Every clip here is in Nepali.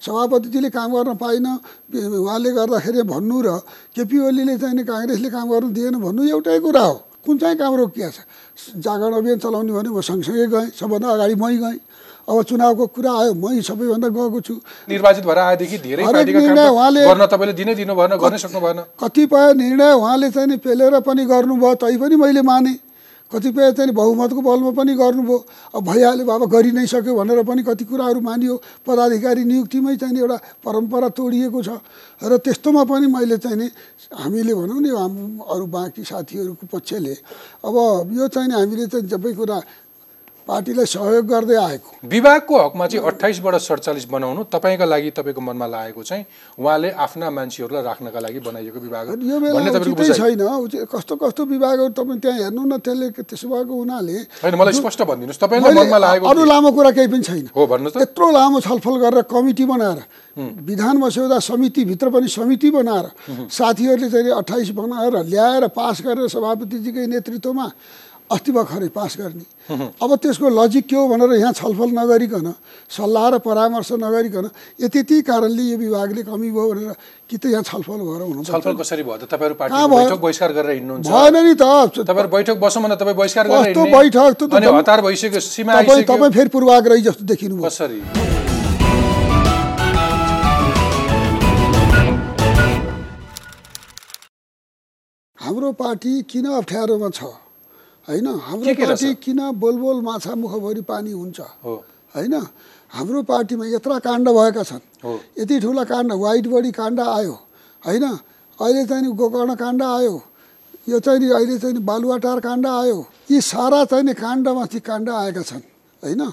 सभापतिजीले काम गर्न पाइनँ। उहाँले गर्दाखेरि भन्नु र केपी ओलीले चाहिँ नि काङ्ग्रेसले काम गर्नु दिएन भन्नु एउटै कुरा हो। कुन चाहिँ काम रोकिया छ? जागरण अभियान चलाउने भने म सँगसँगै गएँ सबभन्दा अगाडि मै गएँ। अब चुनावको कुरा आयो मै सबैभन्दा गएको छु। निर्वाचित भएर आएदेखि धेरै निर्णय उहाँले- दिनै दिनु भएन गर्नै सक्नु भएन कतिपय निर्णय उहाँले चाहिँ नि पेलेर पनि गर्नुभयो तै पनि मैले माने। कतिपय चाहिँ बहुमतको बलमा पनि गर्नुभयो। अब भइहाल्यो बाबा गरि नै सक्यो भनेर पनि कति कुराहरू मानियो। पदाधिकारी नियुक्तिमै चाहिँ एउटा परम्परा तोडिएको छ। र त्यस्तोमा पनि मैले चाहिँ नि हामीले भनौँ नि अरू बाँकी साथीहरूको पक्षले। अब यो चाहिँ हामीले चाहिँ सबै कुरा पार्टीलाई सहयोग गर्दै आएको। विभागको हकमा चाहिँ अठाइसबाट सडचालिस बनाउनु तपाईँका लागि तपाईँको मनमा लागेको चाहिँ उहाँले आफ्ना मान्छेहरूलाई राख्नका लागि बनाइएको विभाग यो बेला भन्ने उचितै छैन। कस्तो कस्तो विभागहरू तपाईँ त्यहाँ हेर्नु न त्यसले त्यसो भएको हुनाले होइन मलाई स्पष्ट भनिदिनुहोस्। तपाईँलाई मनमा लागेको अरू? लामो कुरा केही पनि छैन। हो भन्नुहोस् त। यत्रो लामो छलफल गरेर कमिटी बनाएर विधान मस्यौदा समितिभित्र पनि समिति बनाएर साथीहरूले चाहिँ अठाइस बनाएर ल्याएर पास गरेर सभापतिजीकै नेतृत्वमा अस्ति भर्खरै पास गर्ने। अब त्यसको लजिक के हो भनेर यहाँ छलफल नगरिकन सल्लाह र परामर्श नगरिकन यति यति कारणले यो विभागले कमी भयो भनेर कि त यहाँ छलफल भएर हुनु छलफल कसरी भयो त? तपाईँहरू? बैठक बहिष्कार गरेर हिँड्नुहुन्छ। भएन नि त। तपाईँहरू बैठक बसौँ भन्दा तपाईँ बहिष्कार गरेर कस्तो? बैठक? त हतार भइसक्यो सीमा तपाईँ तपाईँ फेरि पूर्वाग्रही जस्तो देखिनु कसरी? हाम्रो पार्टी किन अप्ठ्यारोमा छ? होइन? हाम्रो पार्टी? किन बोलबोल माछा मुखभरि पानी हुन्छ? हो। होइन? हाम्रो पार्टीमा यत्र काण्ड भएका छन्। यति ठुला काण्ड वाइट बडी काण्ड आयो। होइन? अहिले चाहिँ गोकर्ण काण्ड आयो। यो चाहिँ नि अहिले चाहिँ बालुवाटार काण्ड आयो। यी सारा चाहिँ नि काण्डमाथि काण्ड आएका छन्। होइन?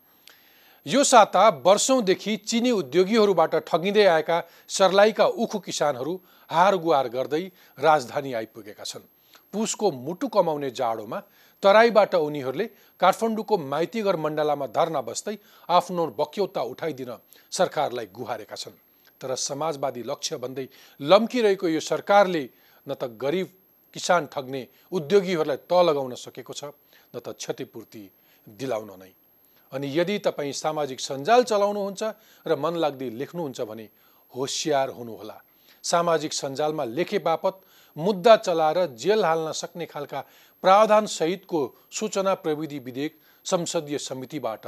यो साता वर्षौँदेखि चिनी उद्योगीहरूबाट ठगिँदै आएका सर्लाहीका उखु किसानहरू हार गुहार गर्दै राजधानी आइपुगेका छन्। पुसको मुटु कमाउने जाडोमा तराईबाट उनीहरूले काठमाडौँको माइतीघर मण्डलामा धर्ना बस्दै आफ्नो बक्यौता उठाइदिन सरकारलाई गुहारेका छन्। तर समाजवादी लक्ष्य भन्दै लम्किरहेको यो सरकारले न त गरिब किसान ठग्ने उद्योगीहरूलाई त लगाउन सकेको छ न त क्षतिपूर्ति दिलाउन नै। अनि यदि तपाईँ सामाजिक सञ्जाल चलाउनुहुन्छ र मन लाग्दै लेख्नुहुन्छ भने होसियार हुनुहोला। सामाजिक सञ्जालमा लेखे बापत मुद्दा चलाएर जेल हाल्न सक्ने खालका प्रावधान सहितको सूचना प्रविधि विधेयक संसदीय समितिबाट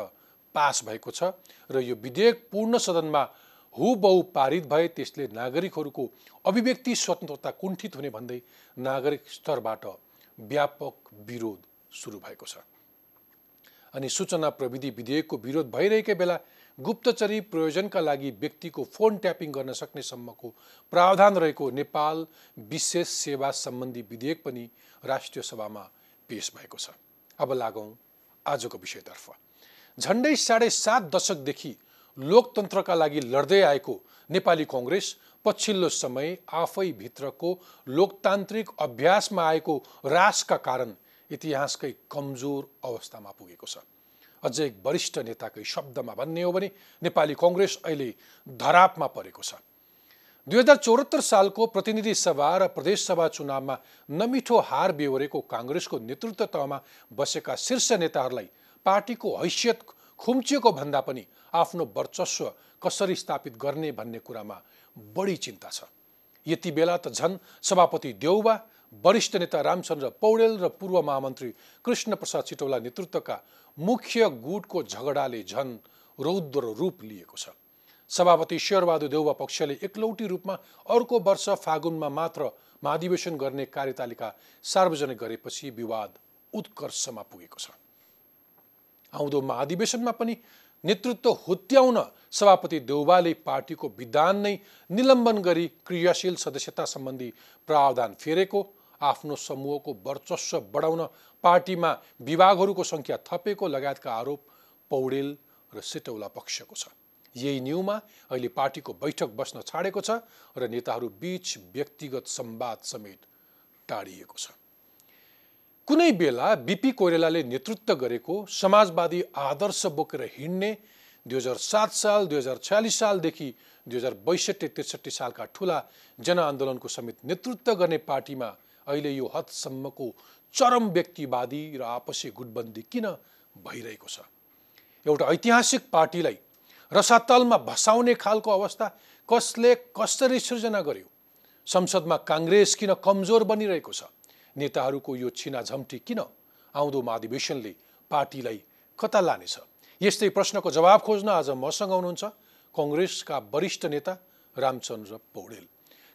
पास भएको छ र यो विधेयक पूर्ण सदनमा हुबहु पारित भए त्यसले नागरिकहरूको अभिव्यक्ति स्वतन्त्रता कुण्ठित हुने भन्दै नागरिक स्तरबाट व्यापक विरोध सुरु भएको छ। अनि सूचना प्रविधि विधेयकको विरोध भइरहेकै बेला गुप्तचरी प्रयोजनका लागि व्यक्तिको फोन ट्यापिङ गर्न सक्ने सम्मको प्रावधान रहेको नेपाल विशेष सेवा सम्बन्धी विधेयक पनि राष्ट्रिय सभामा पेश भएको छ। अब लागौँ आजको विषयतर्फ। झन्डै साढे सात दशकदेखि लोकतन्त्रका लागि लड्दै आएको नेपाली कङ्ग्रेस पछिल्लो समय आफै भित्रको लोकतान्त्रिक अभ्यासमा आएको रासका कारण इतिहासकै कमजोर अवस्थामा पुगेको छ। अझै वरिष्ठ नेताकै शब्दमा भन्ने हो भने नेपाली कङ्ग्रेस अहिले धरापमा परेको छ। दुई हजार चौहत्तर सालको प्रतिनिधि सभा र प्रदेश सभा चुनावमा नमिठो हार बेहोरेको काङ्ग्रेसको नेतृत्व तहमा बसेका शीर्ष नेताहरूलाई पार्टीको हैसियत खुम्चिएको भन्दा पनि आफ्नो वर्चस्व कसरी स्थापित गर्ने भन्ने कुरामा बढी चिन्ता छ। यति बेला त झन् सभापति देउबा वरिष्ठ नेता रामचन्द्र पौडेल र पूर्व महामन्त्री कृष्ण प्रसाद चिटौला नेतृत्वका मुख्य गुटको झगडाले झन रौद्र रूप लिएको छ। सभापति शेरबहादुर देउवा पक्षले एकलौटी रूपमा अर्को वर्ष फागुनमा मात्र महाधिवेशन गर्ने कार्यतालिका सार्वजनिक गरेपछि विवाद उत्कर्षमा पुगेको छ। आउँदो महाधिवेशनमा पनि नेतृत्व हुत्याउन सभापति देउबाले पार्टीको विधान नै निलम्बन गरी क्रियाशील सदस्यता सम्बन्धी प्रावधान फेरेको आफ्नो समूहको वर्चस्व बढाउन पार्टीमा विभागहरूको सङ्ख्या थपेको लगायतका आरोप पौडेल र सिटौला पक्षको छ। यही न्युमा अहिले पार्टीको बैठक बस्न छाडेको छ र नेताहरू बीच व्यक्तिगत संवाद समेत टाढिएको छ। कुनै बेला बिपी कोइरालाले नेतृत्व गरेको समाजवादी आदर्श बोकेर हिँड्ने दुई हजार सात साल दुई हजार छयालिस सालदेखि दुई हजार बैसठी त्रिसठी सालका ठुला जनआन्दोलनको समेत नेतृत्व गर्ने पार्टीमा अहिले यो हदसम्मको चरम व्यक्तिवादी र आपसी गुटबन्दी किन भइरहेको छ? एउटा ऐतिहासिक पार्टीलाई रसातलमा भसाउने खालको अवस्था कसले कसरी सृजना गर्यो? संसदमा काङ्ग्रेस किन कमजोर बनिरहेको छ? नेताहरूको यो छिनाझम्टी किन आउँदो महाधिवेशनले पार्टीलाई कता लानेछ? यस्तै प्रश्नको जवाब खोज्न आज मसँग हुनुहुन्छ कङ्ग्रेसका वरिष्ठ नेता रामचन्द्र पौडेल।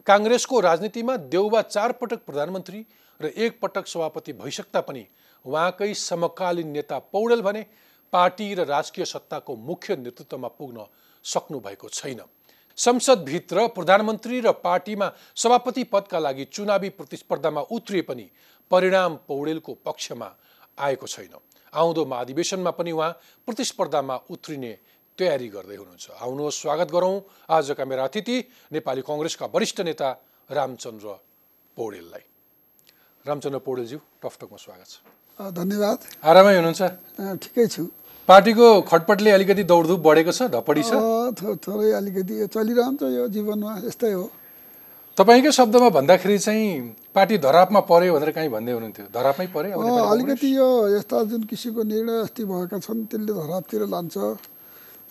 काङ्ग्रेसको राजनीतिमा देउबा चारपटक प्रधानमन्त्री र एकपटक सभापति भइसक्दा पनि उहाँकै समकालीन नेता पौडेल भने पार्टी र राजकीय सत्ताको मुख्य नेतृत्वमा पुग्न सक्नु भएको छैन। संसदभित्र प्रधानमन्त्री र पार्टीमा सभापति पदका लागि चुनावी प्रतिस्पर्धामा उत्रिए पनि परिणाम पौडेलको पक्षमा आएको छैन। आउँदो महाधिवेशनमा पनि उहाँ प्रतिस्पर्धामा उत्रिने तयारी गर्दै हुनुहुन्छ। आउनुहोस् स्वागत गरौँ। आजका मेरा अतिथि नेपाली कङ्ग्रेसका वरिष्ठ नेता रामचन्द्र पौडेललाई। रामचन्द्र पौडेलज्यू टफटकमा स्वागत छ। धन्यवाद। आरामै हुनुहुन्छ? ठिकै छु। पार्टीको खटपटले अलिकति दौडधुप बढेको छ धपडी छ? थोरै अलिकति चलिरहन्छ यो जीवनमा यस्तै हो। तपाईँकै शब्दमा भन्दाखेरि चाहिँ पार्टी धरापमा पर्यो भनेर काहीँ भन्दै हुनुहुन्थ्यो। धरापमै पर्यो अलिकति यो यस्ता जुन किसिमको निर्णय अस्ति भएका छन् त्यसले धरापतिर लान्छ।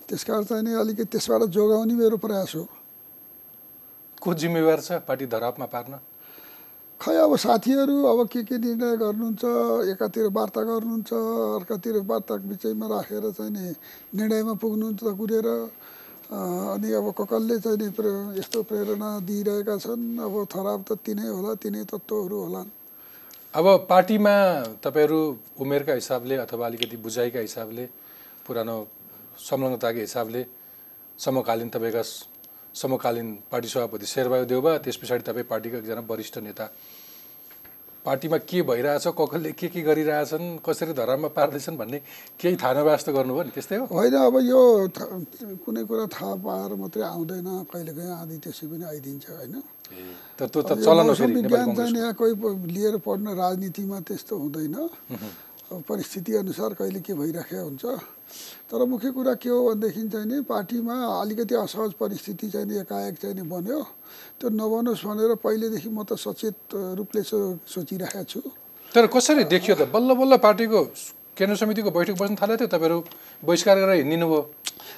त्यस कारण चाहिँ नि अलिकति त्यसबाट जोगाउने मेरो प्रयास हो। को जिम्मेवार छ पार्टी धरापमा पार्न? खै अब साथीहरू अब के के निर्णय गर्नुहुन्छ एकातिर वार्ता गर्नुहुन्छ अर्कातिर वार्ता विषयमा राखेर चाहिँ नि निर्णयमा पुग्नुहुन्छ त कुरेर अनि अब ककलले चाहिँ नि यस्तो प्रेरणा दिइरहेका छन् अब थराप त तिनै होला तिनै तत्त्वहरू होलान्। अब पार्टीमा तपाईँहरू उमेरका हिसाबले अथवा अलिकति बुझाइका हिसाबले पुरानो संलग्नताको हिसाबले समकालीन तपाईँका समकालीन पार्टी सभापति शेरबहादुर देउबा त्यस पछाडि तपाईँ पार्टीका एकजना वरिष्ठ नेता। पार्टीमा के भइरहेछ ककलले के के गरिरहेछन् कसरी धराममा पार्दैछन् भन्ने केही थाहा नवास्त गर्नुभयो नि त्यस्तै हो? होइन अब यो कुनै कुरा थाहा पाएर मात्रै आउँदैन कहिलेकाहीँ आदि त्यसै पनि आइदिन्छ होइन? विज्ञान चाहिँ यहाँ कोही लिएर पढ्न राजनीतिमा त्यस्तो हुँदैन। परिस्थिति अनुसार कहिले के भइराखेको हुन्छ। तर मुख्य कुरा के हो भनेदेखि चाहिँ नि पार्टीमा अलिकति असहज परिस्थिति चाहिँ नि एकाएक चाहिँ नि बन्यो। त्यो नबनोस् भनेर पहिलेदेखि म त सचेत रूपले सो सोचिरहेको छु। तर कसरी देखियो त? बल्ल बल्ल पार्टीको केन्द्र समितिको बैठक बस्न थालेको थियो। तपाईँहरू बहिष्कार गरेर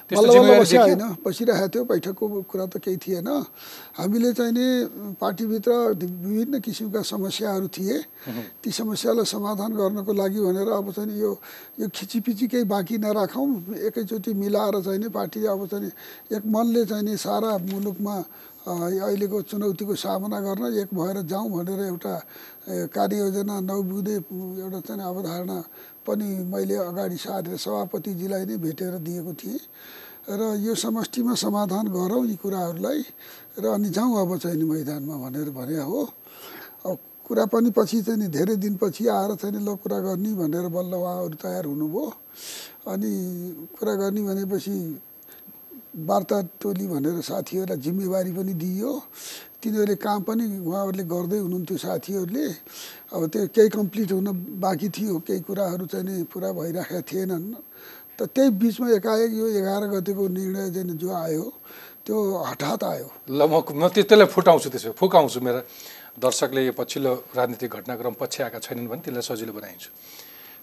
हिँडिदिनु भयो होइन बसिरहेको थियो बैठकको कुरा त केही थिएन। हामीले चाहिँ नि पार्टीभित्र विभिन्न किसिमका समस्याहरू थिए। ती समस्यालाई समाधान गर्नको लागि भनेर अब चाहिँ यो यो खिचिपिची केही बाँकी नराखौँ। एकैचोटि मिलाएर चाहिँ नि पार्टी अब चाहिँ एक मनले चाहिँ नि सारा मुलुकमा अहिलेको चुनौतीको सामना गर्न एक भएर जाउँ भनेर एउटा कार्ययोजना नौबुधे एउटा चाहिँ अवधारणा पनि मैले अगाडि सारेर सभापतिजीलाई नै भेटेर दिएको थिएँ। र यो समष्टिमा समाधान गरौँ यी कुराहरूलाई र अनि जाउँ अब चाहिँ मैदानमा भनेर भने हो। अब कुरा पनि पछि चाहिँ नि धेरै दिनपछि आएर चाहिँ ल कुरा गर्ने भनेर बल्ल उहाँहरू तयार हुनुभयो। अनि कुरा गर्ने भनेपछि वार्ता टोली भनेर साथीहरूलाई जिम्मेवारी पनि दिइयो। तिनीहरूले काम पनि उहाँहरूले गर्दै हुनुहुन्थ्यो साथीहरूले। अब त्यो केही कम्प्लिट हुन बाँकी थियो केही कुराहरू चाहिँ पुरा भइराखेका थिएनन्। त त्यही बिचमा एकाएक यो एघार गतिको निर्णय चाहिँ जो आयो त्यो हठात आयो। ल म म त्यसलाई फुटाउँछु त्यसो फुकाउँछु मेरो दर्शकले यो पछिल्लो राजनीतिक घटनाक्रम पछि आएका छैनन् भने त्यसलाई सजिलो बनाइन्छु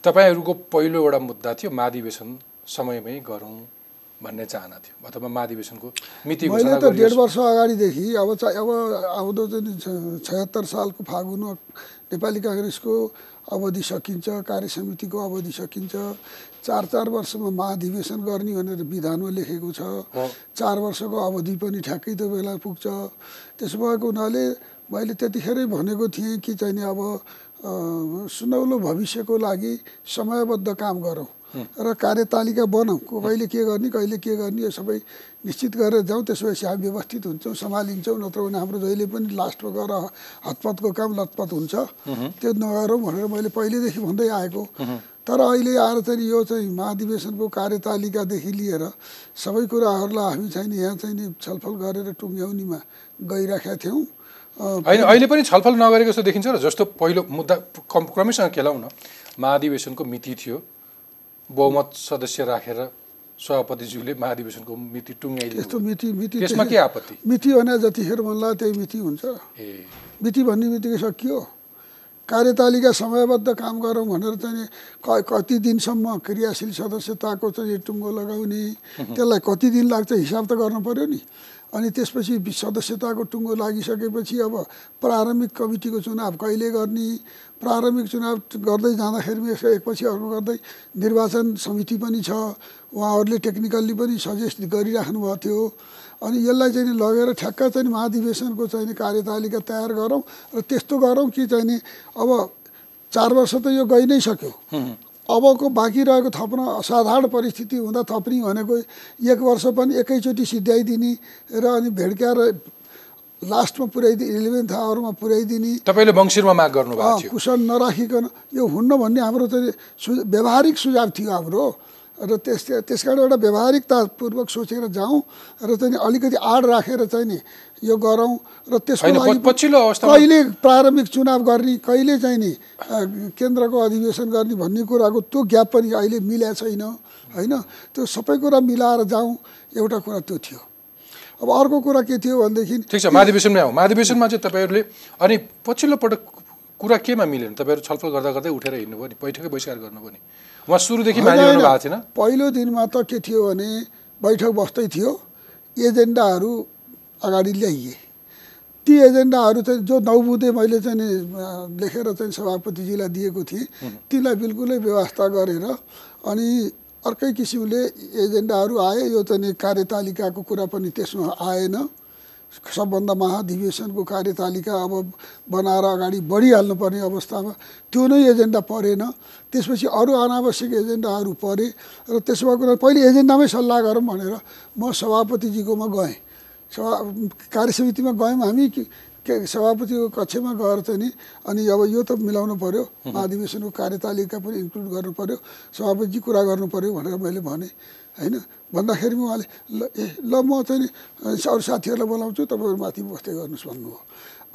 तपाईँहरूको पहिलो एउटा मुद्दा थियो महाधिवेशन समयमै गरौँ। भन्ने चाहना थियो। अथवा महाधिवेशनको मिति मैले त डेढ वर्ष अगाडिदेखि अब चाहिँ अब आउँदो चाहिँ छयत्तर सालको फागुनमा नेपाली काङ्ग्रेसको अवधि सकिन्छ कार्य समितिको अवधि सकिन्छ। चार चार वर्षमा महाधिवेशन गर्ने भनेर विधानमा लेखेको छ। चार वर्षको अवधि पनि ठ्याक्कै त्यो बेला पुग्छ। त्यसो भएको हुनाले मैले त्यतिखेरै भनेको थिएँ कि चाहिँ नि अब सुनौलो भविष्यको लागि समयबद्ध काम गरौँ। र कार्यतालिका बनाऊँ। को कहिले के गर्ने कहिले के गर्ने यो सबै निश्चित गरेर जाउँ त्यसपछि हामी व्यवस्थित हुन्छौँ सम्हालिन्छौँ नत्र भने हाम्रो जहिले पनि लास्टमा गएर हतपतको काम लतपत हुन्छ। त्यो नगरौँ भनेर मैले पहिलेदेखि भन्दै आएको। तर अहिले आएर चाहिँ यो चाहिँ महाधिवेशनको कार्यतालिकादेखि लिएर सबै कुराहरूलाई हामी चाहिँ यहाँ चाहिँ नि छलफल गरेर टुङ्ग्याउनेमा गइराखेका थियौँ। होइन अहिले पनि छलफल नगरेको जस्तो देखिन्छ र जस्तो पहिलो मुद्दा क्रमैसँग खेलाउँ न महाधिवेशनको मिति थियो। बहुमत सदस्य राखेर सभापतिज्यूले महाधिवेशनको मिति टुङ्गाइदियो त्यस्तो मिति मिति त्यसमा के आपत्ति? मिति भने जतिखेर मलाई त्यही मिति हुन्छ। ए। मिति भन्ने बित्तिकै सकियो। कार्यतालिका समयबद्ध काम गरौँ भनेर चाहिँ क कति दिनसम्म क्रियाशील सदस्यताको चाहिँ टुङ्गो लगाउने त्यसलाई कति दिन लाग्छ हिसाब त गर्नु पऱ्यो नि। अनि त्यसपछि सदस्यताको टुङ्गो लागिसकेपछि अब प्रारम्भिक कमिटीको चुनाव कहिले गर्ने प्रारम्भिक चुनाव गर्दै जाँदाखेरि यसो एकपछि अर्को गर्दै निर्वाचन समिति पनि छ उहाँहरूले टेक्निकल्ली पनि सजेस्ट गरिराख्नु भएको थियो। अनि यसलाई चाहिँ लगेर ठ्याक्क चाहिँ महाधिवेशनको चाहिँ कार्यतालिका तयार गरौँ र त्यस्तो गरौँ कि चाहिँ अब चार वर्ष त यो गइ नै सक्यो। अबको बाँकी रहेको थप्न असाधारण परिस्थिति हुँदा थप्ने भनेको एक वर्ष पनि एकैचोटि सिद्ध्याइदिने र अनि भेड्क्याएर लास्टमा पुर्याइदिने इलेभेन्थ आवरमा पुर्याइदिने तपाईँले मङ्सिरमा माग थियो। कुसन नराखिकन यो हुन्न भन्ने हाम्रो चाहिँ सु व्यवहारिक सुझाव थियो हाम्रो। र त्यस त्यस कारण एउटा व्यवहारिकतापूर्वक सोचेर जाउँ र चाहिँ अलिकति आड राखेर चाहिँ नि यो गरौँ र त्यसको लागि पछिल्लो अवस्थामा कहिले प्रारम्भिक चुनाव गर्ने कहिले चाहिँ नि केन्द्रको अधिवेशन गर्ने भन्ने कुराको त्यो ग्याप पनि अहिले मिल्या छैन होइन? त्यो सबै कुरा मिलाएर जाउँ एउटा कुरा त्यो थियो। अब अर्को कुरा के थियो भनेदेखि ठिक छ महाधिवेशनमै आउँ। महाधिवेशनमा चाहिँ तपाईँहरूले अनि पछिल्लो पटक कुरा केमा मिलेन? तपाईँहरू छलफल गर्दा गर्दै उठेर हिँड्नुभयो नि बैठकै बहिष्कार गर्नुभयो नि? उहाँ सुरुदेखि मानिरहनु। भएको थिएन। पहिलो दिनमा त के थियो भने बैठक बस्दै थियो एजेन्डाहरू अगाडि ल्याइए। ती एजेन्डाहरू चाहिँ जो नौ बुधे मैले चाहिँ लेखेर चाहिँ सभापतिजीलाई दिएको थिएँ तीलाई बिल्कुलै व्यवस्था गरेर अनि अर्कै किसिमले एजेन्डाहरू आए। यो चाहिँ कार्यतालिकाको कुरा पनि त्यसमा आएन। सबभन्दा महाधिवेशनको कार्यतालिका अब बनाएर अगाडि बढिहाल्नुपर्ने अवस्थामा त्यो नै एजेन्डा परेन। त्यसपछि अरू अनावश्यक एजेन्डाहरू परे र त्यसो भएको पहिले एजेन्डामै सल्लाह गरौँ भनेर म सभापतिजीकोमा गएँ। सभा कार्यसमितिमा गयौँ हामी कि के सभापतिको कक्षमा गएर चाहिँ नि अनि अब यो त मिलाउनु पऱ्यो महाधिवेशनको कार्यतालिका पनि इन्क्लुड गर्नु पऱ्यो सभापतिजी कुरा गर्नु पऱ्यो भनेर मैले भनेँ। होइन? भन्दाखेरिमा उहाँले ल ए ल म चाहिँ नि अरू साथीहरूलाई बोलाउँछु तपाईँहरू माथि बस्दै गर्नुहोस् भन्नुभयो।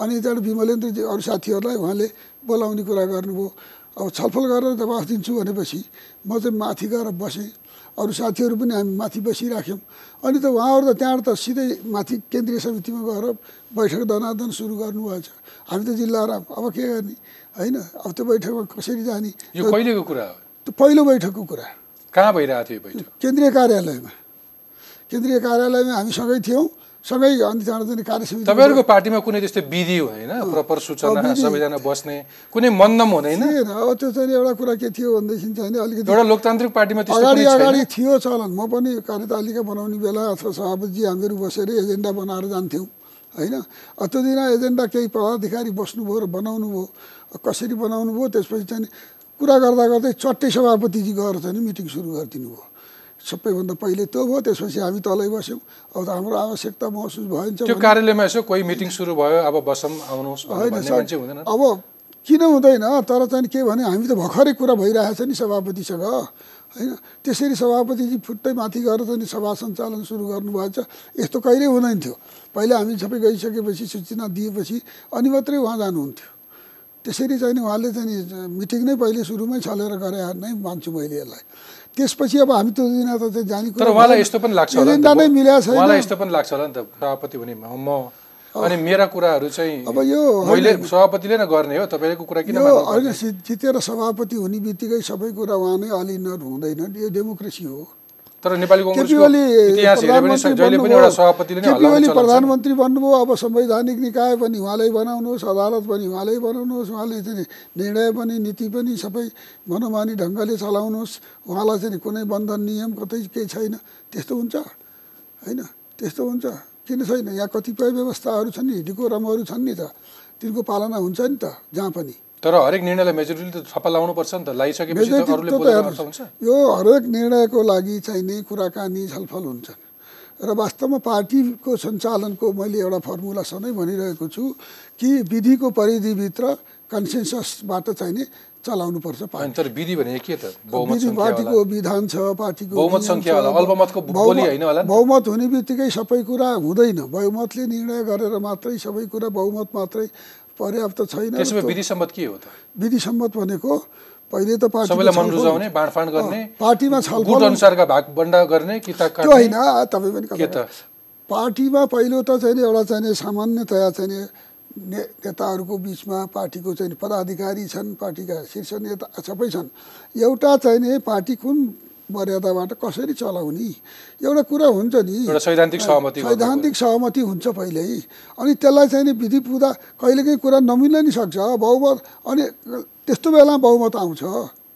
अनि त्यहाँबाट विमलेन्द्रजी अरू साथीहरूलाई उहाँले बोलाउने कुरा गर्नुभयो। अब छलफल गरेर जवाफ दिन्छु भनेपछि म चाहिँ माथि गएर बसेँ। अरू साथीहरू पनि हामी माथि बसिराख्यौँ। अनि त उहाँहरू त त्यहाँबाट त सिधै माथि केन्द्रीय समितिमा गएर बैठक दनादन सुरु गर्नुभएछ। हामी त जिल्ला राम अब के गर्ने? होइन? अब त्यो बैठकमा कसरी जाने? यो कहिलेको कुरा हो। त्यो पहिलो बैठकको कुरा। कहाँ भइरहेको थियो बैठक? केन्द्रीय कार्यालयमा। केन्द्रीय कार्यालयमा हामी सँगै थियौँ। सँगै अनि त्यहाँबाट चाहिँ कार्यसमिति तपाईँहरूको पार्टीमा कुनै त्यस्तो विधि हुँदैन? प्रपर सूचना सबैजना बस्ने कुनै मन्दम हुँदैन? अब त्यो चाहिँ एउटा कुरा के थियो भनेदेखि चाहिँ अलिकति एउटा लोकतान्त्रिक पार्टीमा त्यस्तो अगाडि अगाडि थियो चलन। म पनि कार्यतालिका बनाउने बेला अथवा सभापतिजी हामीहरू बसेर एजेन्डा बनाएर जान्थ्यौँ होइन? त्यो दिन एजेन्डा केही पदाधिकारी बस्नुभयो र बनाउनु भयो कसरी बनाउनु भयो त्यसपछि चाहिँ कुरा गर्दा गर्दै चट्टै सभापतिजी गएर चाहिँ नि मिटिङ सुरु गरिदिनु भयो। सबैभन्दा पहिले त्यो भयो त्यसपछि हामी तलै बस्यौँ। अब त हाम्रो आवश्यकता महसुस भइन्छ त्यो कार्यालयमा यसो कोही मिटिङ सुरु भयो अब बसम आउनुहोस् होइन अब किन हुँदैन? तर चाहिँ के भने हामी त भर्खरै कुरा भइरहेछ नि सभापतिसँग। होइन त्यसरी सभापतिजी फुट्टै माथि गएर चाहिँ सभा सञ्चालन सुरु गर्नुभएछ। यस्तो कहिल्यै हुँदैन थियो। पहिला हामी सबै गइसकेपछि सूचना दिएपछि अनि मात्रै उहाँ जानुहुन्थ्यो। त्यसरी चाहिँ नि उहाँले चाहिँ नि मिटिङ नै पहिले सुरुमै छलेर गरे नै मान्छु मैले यसलाई। त्यसपछि अब हामी त्यो दिन त जाने तर उहाँलाई यस्तो पनि लाग्छ एजेन्डा नै मिलेको छैन। उहाँलाई यस्तो पनि लाग्छ होला नि त सभापति हुने म अनि मेरा कुराहरू चाहिँ अब यो मैले सभापतिले नै गर्ने हो तपाईँको कुरा किन होइन जितेर सभापति हुने बित्तिकै सबै कुरा उहाँ नै अलिनर हुँदैन यो डेमोक्रेसी हो। तर नेपाली केपी कङ्ग्रेसको ओली इतिहास हेऱ्यो भने प्रधानमन्त्री बन्नुभयो। अब संवैधानिक निकाय पनि उहाँले बनाउनुहोस् अदालत पनि उहाँले बनाउनुहोस् उहाँले चाहिँ निर्णय पनि नीति पनि सबै मनोमानी ढङ्गले चलाउनुहोस्। उहाँलाई चाहिँ कुनै बन्धन नियम कतै केही छैन। त्यस्तो हुन्छ। होइन? त्यस्तो हुन्छ। किन छैन? यहाँ कतिपय व्यवस्थाहरू छन् नि डिकोरमहरू छन् नि त। तिनको पालना हुन्छ नि त जहाँ पनि। तर हरेक निर्णयलाई मेजोरिटीले त थप्पा लाउनुपर्छ नि त हुन्छ। यो हरेक निर्णयको लागि चाहिने कुराकानी छलफल हुन्छन् र वास्तवमा पार्टीको सञ्चालनको मैले एउटा फर्मुला सधैँ भनिरहेको छु कि विधिको परिधिभित्र कन्सेन्ससबाट चाहिने चलाउनुपर्छ तर विधि भने के त? बहुमत विधि पार्टीको विधान छ पार्टीको बहुमत सङ्ख्या छ, होला, अल्पमतको बोली होइन होला? बहुमत हुने बित्तिकै सबै कुरा हुँदैन। बहुमतले निर्णय गरेर मात्रै सबै कुरा बहुमत मात्रै पर्याप्त छैन विधि सम्मत के हो त? विधि सम्मत भनेको पहिले त मन छलफल- रुझाउने बाँडफाँड गर्ने पार्टीमा छलफल अनुसारका भाग बन्डा गर्ने कि त त्यो होइन तपाईँ पनि के त? पार्टीमा पहिलो त चाहिँ नि एउटा चाहिँ नि सामान्यतया चाहिँ नि नेताहरूको बिचमा पार्टीको चाहिँ पदाधिकारी छन् पार्टीका शीर्ष नेता सबै छन्। एउटा चाहिँ पार्टी कुन मर्यादाबाट कसरी चलाउने? एउटा कुरा हुन्छ नि। सैद्धान्तिक सहमति सैद्धान्तिक सहमति हुन्छ पहिल्यै। अनि त्यसलाई चाहिँ नि विधि पुरा कहिलेकाहीँ कुरा नमिल्न नि सक्छ। बहुमत अनि त्यस्तो बेला बहुमत आउँछ।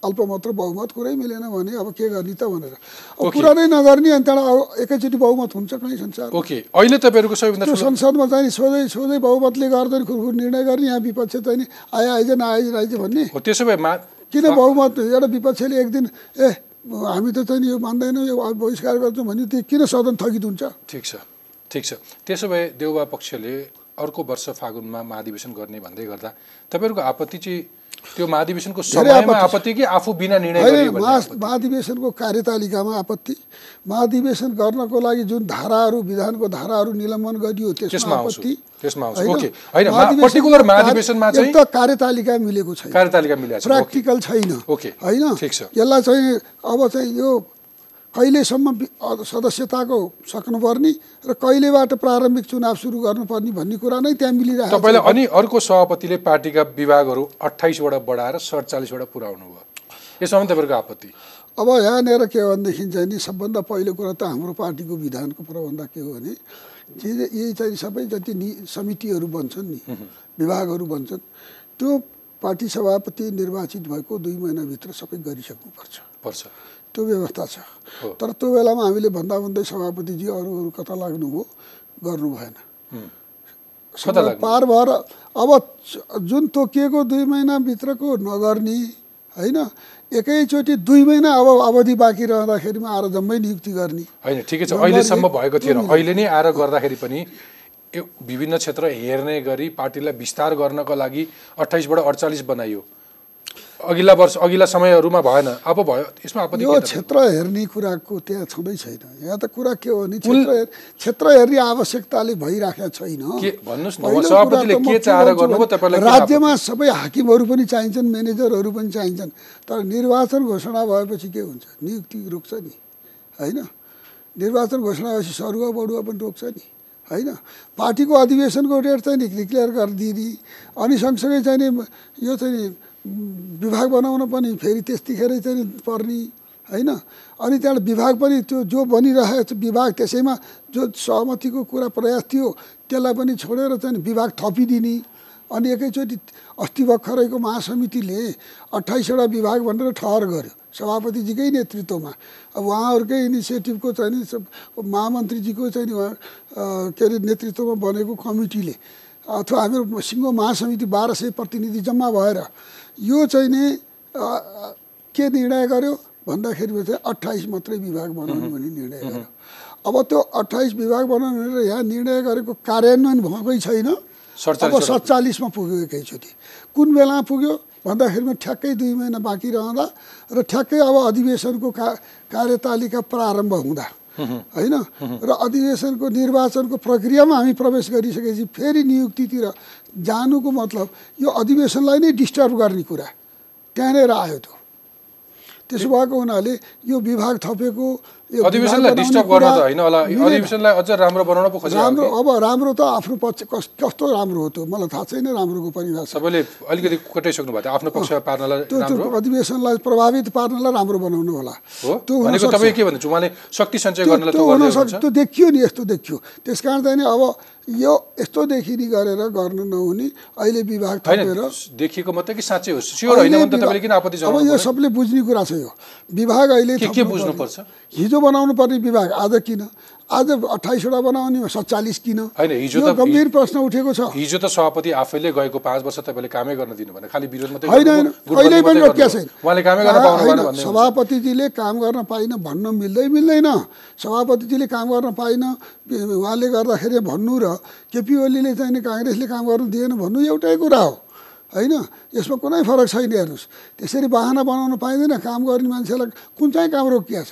अल्पमत र बहुमत कुरै मिलेन भने अब के गर्ने त भनेर। अब। कुरा नै नगर्ने अनि त्यहाँबाट अब एकैचोटि बहुमत हुन्छ कहीँ संसार ओके। अहिले तपाईँहरूको सबैभन्दा संसदमा चाहिँ सोझै सोझै बहुमतले गर्दैन खुरखुर निर्णय गर्ने यहाँ विपक्ष चाहिँ नि आए आइज नआइज आइज भन्ने। हो त्यसो भए किन बहुमत? एउटा विपक्षले एक दिन ए हामी त चाहिँ यो मान्दैनौँ यो बहिष्कार गर्छौँ भने त्यो किन सदन थगित हुन्छ ठिक छ ठिक छ। त्यसो भए देउबा पक्षले अर्को वर्ष फागुनमा महाधिवेशन गर्ने भन्दै गर्दा तपाईँहरूको आपत्ति चाहिँ त्यो महाधिवेशनको समयमा आपत्ति कि आफू बिना निर्णय? महाधिवेशनको कार्यतालिकामा आपत्ति। महाधिवेशन गर्नको लागि जुन धाराहरू विधानको धाराहरू निलम्बन गरियो त्यसमा आपत्ति। त कार्यतालिका मिलेको छैन। कार्यतालिका मिलेको छ ओके। प्र्याक्टिकल छैन। होइन। यसलाई चाहिँ अब चाहिँ यो कहिलेसम्म सदस्यताको सक्नुपर्ने र कहिलेबाट प्रारम्भिक चुनाव सुरु गर्नुपर्ने भन्ने कुरा नै त्यहाँ मिलिरहेको छ। तपाईँलाई अनि अर्को सभापतिले पार्टीका विभागहरू अठाइसवटा बढाएर सडचालिसवटा पुऱ्याउनु भयो। यसमा तपाईँहरूको आपत्ति? अब यहाँनिर के हो भनेदेखि चाहिँ नि सबभन्दा पहिलो कुरा त हाम्रो पार्टीको विधानको प्रबन्ध के हो भने यही चाहिँ सबै जति नि समितिहरू बन्छन् नि विभागहरू बन्छन् त्यो पार्टी सभापति निर्वाचित भएको दुई महिनाभित्र सबै गरिसक्नुपर्छ। पर्छ। त्यो व्यवस्था छ। तर त्यो बेलामा हामीले भन्दा भन्दै सभापतिजी अरू अरू कता लाग्नुभयो गर्नु भएन? पार भएर अब जुन तोकिएको दुई महिनाभित्रको नगर्ने होइन एकैचोटि दुई महिना अब अवधि बाँकी रहँदाखेरिमा आएर जम्मै नियुक्ति गर्ने। होइन ठिकै छ। अहिलेसम्म एक, भएको थिएन। अहिले नै आएर गर्दाखेरि पनि विभिन्न क्षेत्र हेर्ने गरी पार्टीलाई विस्तार गर्नको लागि अठाइसबाट अडचालिस बनाइयो। अघिल्ला वर्ष अघिल्ला समयहरूमा भएन। अब भयो। यसमा आपत्ति यो? क्षेत्र हेर्ने कुराको त्यहाँ छँदै छैन। यहाँ त कुरा के हो भने क्षेत्र क्षेत्र हेर्ने आवश्यकताले भइराखेको छैन। राज्यमा सबै हाकिमहरू पनि चाहिन्छन् म्यानेजरहरू पनि चाहिन्छन्। तर निर्वाचन घोषणा भएपछि के हुन्छ? नियुक्ति रोक्छ नि। होइन? निर्वाचन घोषणा भएपछि सरुवा बढुवा पनि रोक्छ नि। होइन? पार्टीको अधिवेशनको डेट चाहिँ नि डिक्लेयर गरिदिने अनि सँगसँगै चाहिँ नि यो चाहिँ विभाग बनाउन पनि फेरि त्यतिखेरै चाहिँ पर्ने होइन। अनि त्यहाँबाट विभाग पनि त्यो जो बनिरहेको विभाग त्यसैमा जो सहमतिको कुरा प्रयास थियो त्यसलाई पनि छोडेर चाहिँ विभाग थपिदिने। अनि एकैचोटि अस्ति भर्खरैको महासमितिले अठाइसवटा विभाग भनेर ठहर गर्यो सभापतिजीकै नेतृत्वमा। अब उहाँहरूकै इनिसिएटिभको चाहिँ महामन्त्रीजीको चाहिँ के अरे नेतृत्वमा बनेको कमिटीले अथवा हाम्रो सिङ्गो महासमिति बाह्र सय प्रतिनिधि जम्मा भएर यो चाहिँ नि के निर्णय गर्यो? भन्दाखेरि चाहिँ अट्ठाइस मात्रै विभाग बनाउनु भन्ने निर्णय गर्यो। अब त्यो अट्ठाइस विभाग बनाउनु भनेर यहाँ निर्णय गरेको कार्यान्वयन भएकै छैन। अब 47 सत्तालिसमा पुग्यो एकैचोटि कुन बेला पुग्यो? भन्दाखेरिमा ठ्याक्कै दुई महिना बाँकी रहँदा र ठ्याक्कै अब अधिवेशनको का कार्यतालिका प्रारम्भ हुँदा। होइन? र अधिवेशनको निर्वाचनको प्रक्रियामा हामी प्रवेश गरिसकेपछि फेरि नियुक्तितिर जानुको मतलब यो अधिवेशनलाई नै डिस्टर्ब गर्ने कुरा। त्यहाँनिर आयो त्यो। त्यसो भएको हुनाले यो विभाग थपेको अधिवेशनलाई विभाग डिस्टर्ब बनाउने गर्न त कुरा होइन होला। मिलेन। अधिवेशनलाई अझ राम्रो बनाउन पो खोजेको राम्रो अब राम्रो त आफ्नो पक्ष कस- कस्तो राम्रो हो त्यो? मलाई थाहा छैन राम्रोको परिभाषा। सबैले अलिकति कटाइसक्नु भएको थियो। आफ्नो पक्षमा पार्नलाई त्यो राम्रो। त्यो अधिवेशनलाई प्रभावित पार्नलाई राम्रो बनाउनु होला। हो? त्यो भनेको हुनसक्छ। तपाईँ के भन्नुहुन्छ? उहाँले शक्ति सञ्चय त्यो गर्नलाई त्यो त्यो गर्दै हुनसक्छ हुनुहुन्छ। त्यो देखियो नि यस्तो देखियो। त्यस कारण चाहिँ अब यो यस्तोदेखि नि गरेर गर्नु नहुने अहिले विभाग थपेर देखिएको मात्रै कि साँच्चै हो? स्योर होइन भने त तपाईँले किन आपत्ति अब जनाउनु यो? सबले बुझ्ने कुरा छ यो विभाग अहिले के बुझ्नुपर्छ? पर्ने। हिजो बनाउनु पर्ने विभाग आज किन? आज अठाइसवटा बनाउने सत्तालिस किन? होइन, हिजो त- गम्भीर प्रश्न उठेको छ। हिजो त सभापति आफैले गएको पाँच वर्ष तपाईँले कामै गर्न दिनु भने खालि विरोध मात्रै होइन कहिल्यै पनि रोकिया। छैन? उहाँले कामै गर्न पाउनु। सभापतिजीले काम गर्न पाइन भन्न मिल्दै मिल्दैन। सभापतिजीले काम गर्न पाइन। उहाँले गर्दाखेरि भन्नु र केपी ओलीले चाहिँ काङ्ग्रेसले काम गर्नु दिएन भन्नु एउटै कुरा हो। होइन? यसमा कुनै फरक छैन हेर्नुहोस्। त्यसरी बाहना बनाउन पाइँदैन काम गर्ने मान्छेलाई कुन चाहिँ काम रोकिया छ?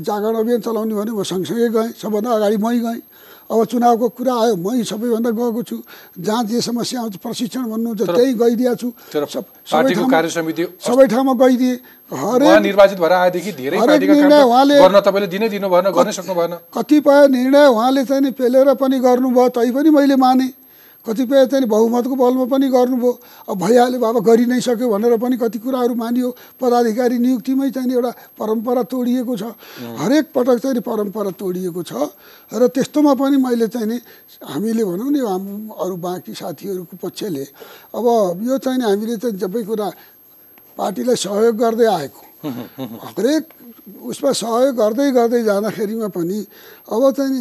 जागरण अभियान चलाउने भने म सँगसँगै गएँ सबभन्दा अगाडि मै गएँ। अब चुनावको कुरा आयो मै सबैभन्दा गएको छु। जहाँ जे समस्या आउँछ प्रशिक्षण भन्नुहुन्छ त्यहीँ गइदिएको छु। सब- ठाउँमा- कार्यसमिति सबै ठाउँमा गइदिए। हरेक निर्वाचित भएर आएदेखि धेरै हरेक निर्णय उहाँले- गर्न तपाईँले दिनै दिनु भएन गर्नै सक्नु भएन कतिपय निर्णय उहाँले चाहिँ नि पेलेर पनि गर्नुभयो तै पनि मैले माने। कतिपय चाहिँ बहुमतको बलमा पनि गर्नुभयो। अब भइहाल्यो बाबा गरि नै सक्यो भनेर पनि कति कुराहरू मानियो। पदाधिकारी नियुक्तिमै चाहिँ एउटा परम्परा तोडिएको छ। हरेक पटक चाहिँ परम्परा तोडिएको छ। र त्यस्तोमा पनि मैले चाहिँ नि हामीले भनौँ नि हाम्रो अरू बाँकी साथीहरूको पक्षले अब यो चाहिँ नि हामीले चाहिँ सबै कुरा पार्टीलाई सहयोग गर्दै आएको। हरेक उसमा सहयोग गर्दै गर्दै जाँदाखेरिमा पनि अब चाहिँ नि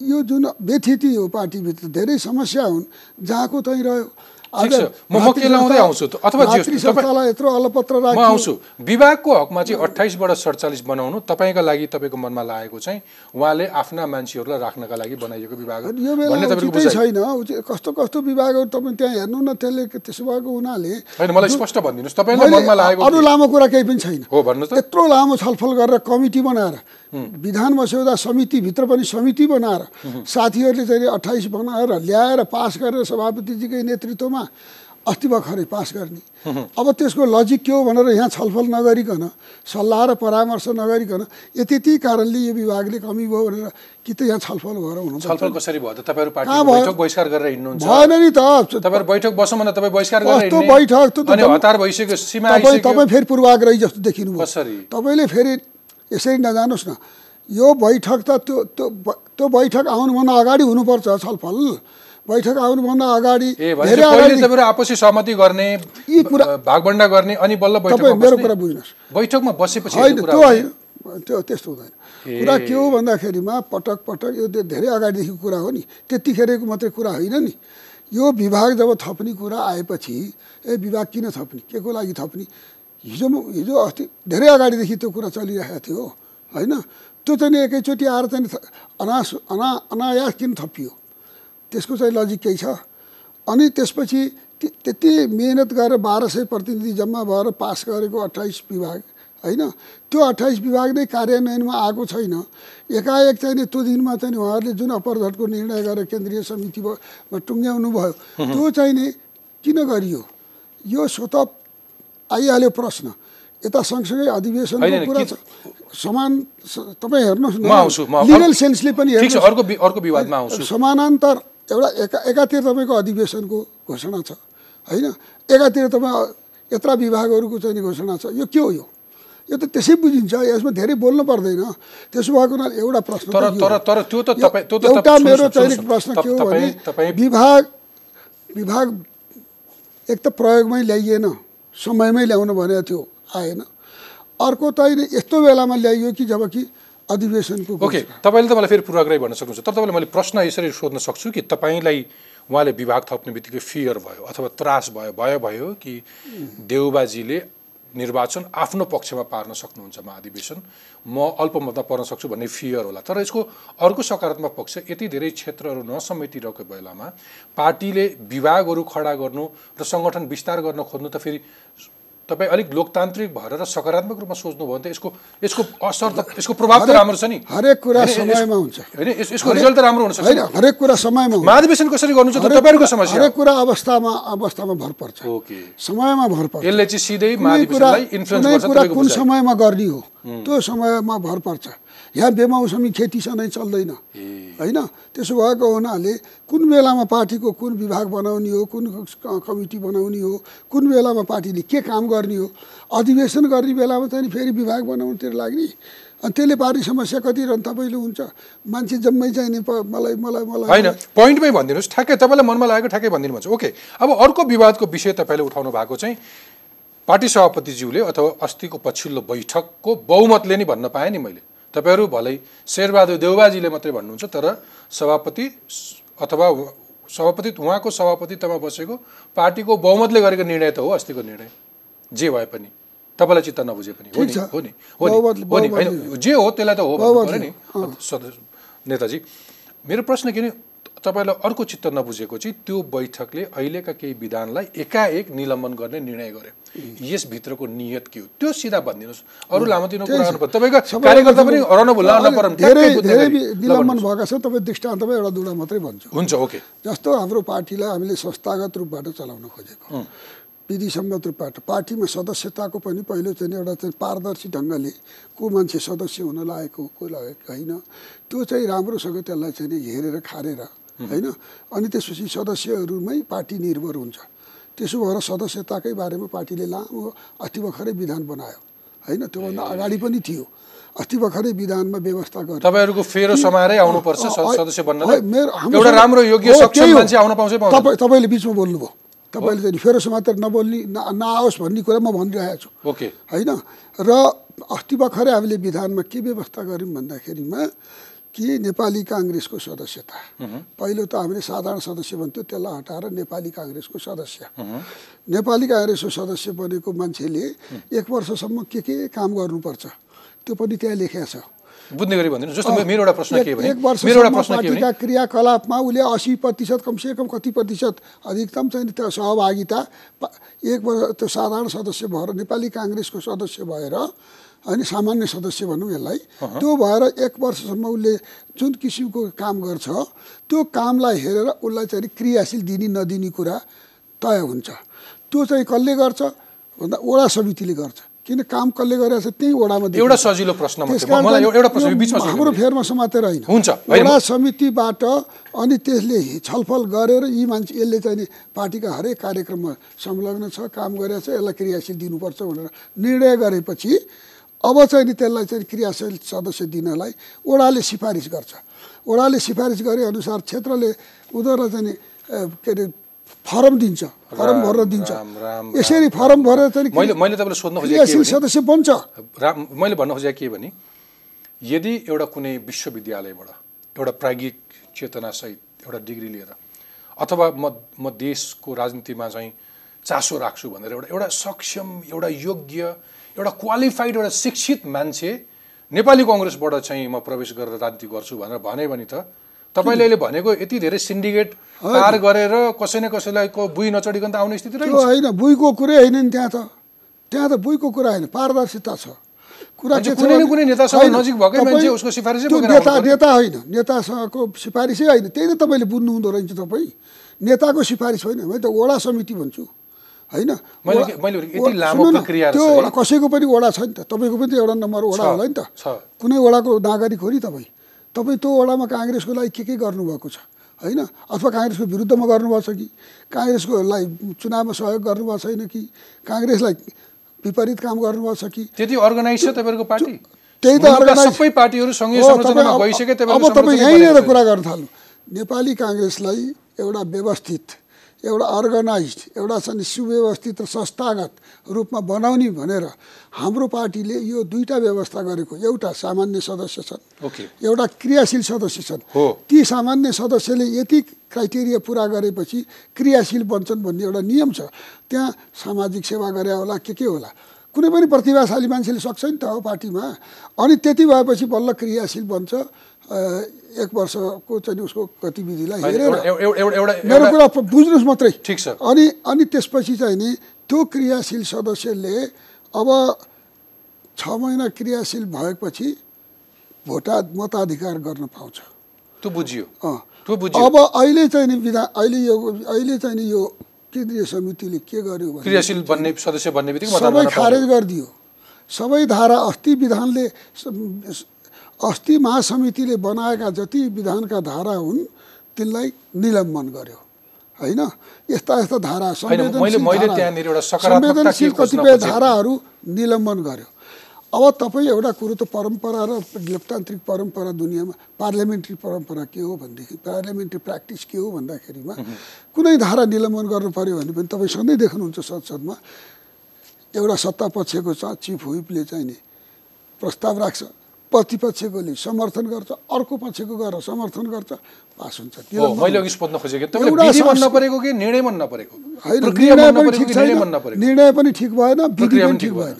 यो जुन व्यथिति हो पार्टीभित्र धेरै समस्या हुन् जहाँको चाहिँ रह्यो। म- आउँछु? अथवा यत्रो अलपत्र म आउँछु। विभागको हकमा चाहिँ अठाइसबाट सडचालिस बनाउनु। तपाईँका लागि तपाईँको मनमा लागेको चाहिँ उहाँले आफ्ना मान्छेहरूलाई राख्नका लागि बनाइएको विभाग भन्ने छैन। कस्तो कस्तो विभागहरू तपाईँ त्यहाँ हेर्नु न त्यसले त्यसो भएको हुनाले होइन मलाई स्पष्ट भनिदिनुहोस्। तपाईँलाई मनमा लागेको अरू? लामो कुरा केही पनि छैन। हो भन्नुहोस् त। यत्रो लामो छलफल गरेर कमिटी बनाएर विधान मस्यौदा समितिभित्र पनि समिति बनाएर साथीहरूले चाहिँ अठाइस बनाएर ल्याएर पास गरेर सभापतिजीकै नेतृत्वमा अस्ति भर्खरै पास गर्ने। अब त्यसको लजिक के हो भनेर यहाँ छलफल नगरिकन सल्लाह र परामर्श नगरिकन यति यति कारणले यो विभागले कमी भयो भनेर कि त यहाँ छलफल भएर हुनु छलफल कसरी भयो त? तपाईँहरू? बैठक बहिष्कार गरेर हिँड्नुहुन्छ। भएन नि त। तपाईँहरू बैठक बसौँ तपाईँ बहिष्कार गरेर कस्तो? बैठक? त हतार भइसक्यो सीमा तपाईँ तपाईँ फेरि पूर्वाग्रही जस्तो देखिनु कसरी? तपाईँले फेरि यसरी नजानुहोस् न। यो बैठक त त्यो त्यो त्यो बैठक आउनुभन्दा अगाडि हुनुपर्छ छलफल। बैठक आउनुभन्दा अगाडि धेरै आपसी सहमति गर्ने यी कुरा- भागभण्डा गर्ने अनि बल्ल तपाईँ मेरो? कुरा बुझ्नुहोस्। बैठकमा बसेपछि होइन त्यो। होइन त्यो त्यस्तो हुँदैन। कुरा के हो भन्दाखेरिमा पटक पटक यो धेरै अगाडिदेखि कुरा हो नि। त्यतिखेरको मात्रै कुरा होइन नि। यो विभाग जब थप्ने कुरा आएपछि ए विभाग किन थप्ने? के को लागि थप्ने? हिजो हिजो अस्ति धेरै अगाडिदेखि त्यो कुरा चलिरहेको थियो होइन? त्यो चाहिँ एकैचोटि आएर चाहिँ अनास अना अनायास किन थपियो? त्यसको चाहिँ लजिक केही छ। अनि त्यसपछि त्य- त्यति मिहिनेत गरेर बाह्र सय प्रतिनिधि जम्मा भएर पास गरेको अट्ठाइस विभाग होइन? त्यो अट्ठाइस विभाग नै कार्यान्वयनमा आएको छैन। एकाएक चाहिँ नि त्यो दिनमा चाहिँ नि उहाँहरूले जुन अपरझटको निर्णय गरेर केन्द्रीय समितिमा टुङ्ग्याउनु भयो त्यो चाहिँ नि किन गरियो? यो स्वत आइहाल्यो प्रश्न। यता सँगसँगै अधिवेशनको होइन, कुरा छ। समान तपाईँ हेर्नुहोस् म लिगल सेन्सले पनि समानान्तर एउटा एका एकातिर तपाईँको अधिवेशनको घोषणा छ। होइन? एकातिर तपाईँ यत्र विभागहरूको चाहिँ घोषणा छ। यो के हो यो? यो त त्यसै बुझिन्छ। यसमा धेरै बोल्नु पर्दैन। त्यसो भएको हुनाले एउटा प्रश्न एउटा मेरो चाहिँ। प्रश्न के हो भने विभाग विभाग एक त प्रयोगमै ल्याइएन। समयमै ल्याउनु भनेको थियो। आएन। अर्को चाहिँ यस्तो बेलामा ल्याइयो कि जब कि अधिवेशनको ओके तपाईँले त मलाई फेरि पूर्वाग्रही भन्न सक्नुहुन्छ। तर तपाईँले मैले प्रश्न यसरी सोध्न सक्छु कि तपाईँलाई उहाँले विभाग थप्ने बित्तिकै फियर भयो अथवा त्रास भयो भयो भयो कि देउबाजीले निर्वाचन आफ्नो पक्षमा पार्न सक्नुहुन्छ महाधिवेशन म अल्पमतमा पर्न सक्छु भन्ने फियर होला। तर यसको अर्को सकारात्मक पक्ष यति धेरै क्षेत्रहरू नसमेटिरहेको बेलामा पार्टीले विभागहरू खडा गर्नु र सङ्गठन विस्तार गर्न खोज्नु त फेरि तपाईँ अलिक लोकतान्त्रिक भएर र सकारात्मक रूपमा सोच्नुभयो भने त यसको यसको असर त यसको प्रभाव त राम्रो छ नि। हरेक कुरा समयमा हुन्छ। होइन यस- यसको रिजल्ट त राम्रो हुन सक्छ। होइन हरेक कुरा समयमा हुन्छ। महाधिवेशन कसरी गर्नु छ त हरेक तपाईँहरूको समस्या? हरेक। कुरा अवस्थामा अवस्थामा भर पर्छ। ओके। समयमा भर पर्छ। यसले चाहिँ सिधै महाधिवेशनलाई इन्फ्लुएन्स गर्छ कुन। समयमा गर्ने हो। त्यो समयमा भर पर्छ। यहाँ बेमौसमी खेती सधैँ चल्दैन। होइन? त्यसो भएको हुनाले कुन बेलामा पार्टीको कुन विभाग बनाउने हो कुन कमिटी बनाउने हो कुन बेलामा पार्टीले के काम गर्ने हो अधिवेशन गर्ने बेलामा चाहिँ फेरि विभाग बनाउनुतिर लाग्ने। अनि त्यसले पार्टी समस्या कति तपाईँले हुन्छ। मान्छे जम्मै चाहिँ नि प- मलाई मलाई मलाई होइन पोइन्टमै भनिदिनुहोस्। ठ्याक्कै तपाईँलाई मनमा लागेको ठ्याक्कै भनिदिनु भन्छ। ओके अब अर्को विवादको विषय तपाईँले उठाउनु भएको चाहिँ पार्टी सभापतिज्यूले अथवा अस्तिको पछिल्लो बैठकको बहुमतले नै भन्न पाएँ नि मैले। तपाईँहरू भलै शेरबहादुर देउबाजीले मात्रै भन्नुहुन्छ तर सभापति अथवा सभापति उहाँको सभापतित्वमा बसेको पार्टीको बहुमतले गरेको निर्णय त हो अस्तिको निर्णय। जे भए पनि। तपाईँलाई चित्त नबुझे पनि। हो नि। हो नि? हो नि? होइन? जे हो त्यसलाई त हो भन्नु पऱ्यो नि। नेताजी मेरो प्रश्न के नि तपाईँलाई अर्को चित्त नबुझेको चाहिँ त्यो बैठकले अहिलेका केही विधानलाई एकाएक निलम्बन गर्ने निर्णय गर्यो यसभित्रको नियत के हो? त्यो सिधा भनिदिनुहोस्। अरू लामो दिनको कुरा गर्नु पर्छ तपाईँको सबै- कार्यकर्ता पनि हराउन भुल्ला नपरन् धेरै ट्याक्कै बुझ्ने धेरै गरी। ल निलम्बन। भएका छ तपाईँ दृष्टान्तमा एउटा दुईवटा मात्रै भन्छु। हुन्छ ओके। जस्तो हाम्रो पार्टीलाई हामीले संस्थागत रूपबाट चलाउन खोजेको। विधिसम्मत रूपबाट। पार्टीमा सदस्यताको पनि पहिलो चाहिँ एउटा चाहिँ पारदर्शी ढङ्गले को मान्छे सदस्य हुन लागेको को लागेको होइन त्यो चाहिँ राम्रोसँग त्यसलाई चाहिँ हेरेर खारेर होइन? अनि त्यसपछि सदस्यहरूमै पार्टी निर्भर हुन्छ। त्यसो भएर सदस्यताकै बारेमा पार्टीले लामो अस्ति भर्खरै विधान बनायो। होइन? त्योभन्दा अगाडि पनि थियो। अस्ति भर्खरै विधानमा व्यवस्था गर्यो तपाईँहरूको फेरो समाएरै आउनुपर्छ सदस्य एउटा राम्रो योग्य सक्षम। मान्छे आउन पाउँछ तपाईँ तपाईँले बिचमा बोल्नुभयो। तपाईँले चाहिँ फेरो समातेर नबोल्ने न- नआओस् भन्ने कुरा म भनिरहेको छु। ओके। होइन? र अस्ति भर्खरै हामीले विधानमा के व्यवस्था गऱ्यौँ भन्दाखेरिमा कि नेपाली काङ्ग्रेसको सदस्यता। पहिलो त हामीले साधारण सदस्य भन्थ्यो त्यसलाई हटाएर नेपाली काङ्ग्रेसको सदस्य। नेपाली काङ्ग्रेसको सदस्य बनेको मान्छेले एक वर्षसम्म के के काम गर्नुपर्छ त्यो पनि त्यहाँ लेखेको छ। बुझ्ने गरी भनिदिनुहोस् जस्तो मेरो एउटा प्रश्न के भने मेरो एउटा प्रश्न के भने क्रियाकलापमा उसले असी प्रतिशत कमसेकम कति प्रतिशत अधिकतम चाहिँ त्यो सहभागिता एक वर्ष त्यो साधारण सदस्य भएर नेपाली काङ्ग्रेसको सदस्य भएर अनि सामान्य सदस्य भनौँ यसलाई। त्यो भएर एक वर्षसम्म उसले जुन किसिमको काम गर्छ त्यो कामलाई हेरेर उसलाई चाहिँ क्रियाशील दिने नदिने कुरा तय हुन्छ। त्यो चाहिँ कसले गर्छ? भन्दा वडा समितिले गर्छ। किन काम कसले गरेको छ त्यही वडामा देखिन्छ। एउटा सजिलो प्रश्न हाम्रो फेरमा समातेर होइन। म- समितिबाट अनि त्यसले छलफल गरेर यी मान्छे यसले चाहिँ नि पार्टीका हरेक कार्यक्रममा संलग्न छ काम गरेको छ यसलाई क्रियाशील दिनुपर्छ भनेर निर्णय गरेपछि अब चाहिँ नि त्यसलाई चाहिँ क्रियाशील सदस्य दिनलाई ओडाले सिफारिस गर्छ। ओडाले सिफारिस गरे अनुसार क्षेत्रले उनीहरूलाई चाहिँ के अरे फर्म दिन्छ फर्म भरेर दिन्छ। यसरी फर्म भरेर चाहिँ मैले मैले तपाईँलाई सोध्न खोजेको सदस्य बन्छ। राम मैले भन्न खोजेको के भने यदि एउटा कुनै विश्वविद्यालयबाट एउटा प्राज्ञिक चेतनासहित एउटा डिग्री लिएर अथवा म म देशको राजनीतिमा चाहिँ चासो राख्छु भनेर एउटा एउटा सक्षम एउटा योग्य एउटा क्वालिफाइड एउटा शिक्षित मान्छे नेपाली कङ्ग्रेसबाट चाहिँ म प्रवेश गरेर राजनीति गर्छु भनेर भने भने त तपाईँले अहिले भनेको यति धेरै सिन्डिकेट पार गरेर कसै न कसैलाई को बुई नचढिकन त आउने स्थिति रहेछ। होइन बुइको कुरै होइन नि त्यहाँ त। त्यहाँ त बुइको कुरा होइन पारदर्शिता छ। कुरा के कुनै न कुनै नेतासँग नजिक भएकै मान्छे उसको सिफारिसै नेता। नेता होइन नेतासँगको सिफारिसै होइन। त्यही त तपाईँले बुझ्नु हुँदो रहेछ तपाईँ। नेताको सिफारिस होइन मैले त वडा समिति भन्छु। होइन? त्यो। एउटा कसैको पनि वडा छ नि त। तपाईँको पनि त एउटा नम्बर वडा होला नि त। कुनै वडाको नागरिक हो नि तपाईँ। तपाईँ त्यो वडामा काङ्ग्रेसको लागि के के गर्नुभएको छ? होइन? अथवा काङ्ग्रेसको विरुद्धमा गर्नुभएको छ कि? काङ्ग्रेसकोलाई चुनावमा सहयोग गर्नुभएको छैन कि? काङ्ग्रेसलाई विपरीत काम गर्नुभएको छ कि? त्यति अर्गनाइज छ तपाईँहरूको पार्टी? त्यही त सबै पार्टीहरू अब- तपाईँ यहीँनिर कुरा गर्न थाल्नु। नेपाली काङ्ग्रेसलाई एउटा व्यवस्थित एउटा अर्गनाइज एउटा चाहिँ सुव्यवस्थित र संस्थागत रूपमा बनाउने भनेर हाम्रो पार्टीले यो दुईवटा व्यवस्था गरेको एउटा सामान्य सदस्य छन् ओके। एउटा क्रियाशील सदस्य छन्। ती सामान्य सदस्यले यति क्राइटेरिया पुरा गरेपछि क्रियाशील बन्छन् भन्ने एउटा नियम छ। त्यहाँ सामाजिक सेवा गरे होला के के होला। कुनै पनि प्रतिभाशाली मान्छेले सक्छ नि त हो पार्टीमा। अनि त्यति भएपछि बल्ल क्रियाशील बन्छ। एक वर्षको चाहिँ उसको गतिविधिलाई हेरेर मेरो कुरा बुझ्नुहोस् मात्रै। ठिक छ। अनि अनि त्यसपछि चाहिँ नि त्यो क्रियाशील सदस्यले अब छ महिना क्रियाशील भएपछि भोटा मताधिकार गर्न पाउँछ। त्यो बुझियो। अब अहिले चाहिँ नि विधा अहिले यो अहिले चाहिँ नि यो केन्द्रीय समितिले के गर्यो क्रियाशील बन्ने सदस्य बन्ने बित्तिकै सबै खारेज। गरिदियो। सबै धारा अस्ति विधानले अस्ति महासमितिले बनाएका जति विधानका धारा हुन् तिनलाई निलम्बन गर्यो। होइन? यस्ता यस्ता धारा संवेदनशील कतिपय? धाराहरू निलम्बन गर्यो। अब तपाईँ एउटा कुरो त परम्परा र लोकतान्त्रिक परम्परा दुनियाँमा पार्लियामेन्ट्री परम्परा के हो भनेदेखि पार्लियामेन्ट्री प्र्याक्टिस के हो भन्दाखेरिमा कुनै धारा निलम्बन गर्नु पऱ्यो भने पनि तपाईँ सधैँ देख्नुहुन्छ संसदमा। एउटा सत्ता पक्षको छ चिफ हुइपले चाहिँ नि प्रस्ताव राख्छ। प्रतिपक्षकोले समर्थन गर्छ अर्को पक्षको गरेर समर्थन गर्छ पास हुन्छ। मैले अघि सोध्न खोजेको नपरेको कि निर्णय मन नपरेको निर्णय पनि ठिक भएन विधि पनि ठिक भएन।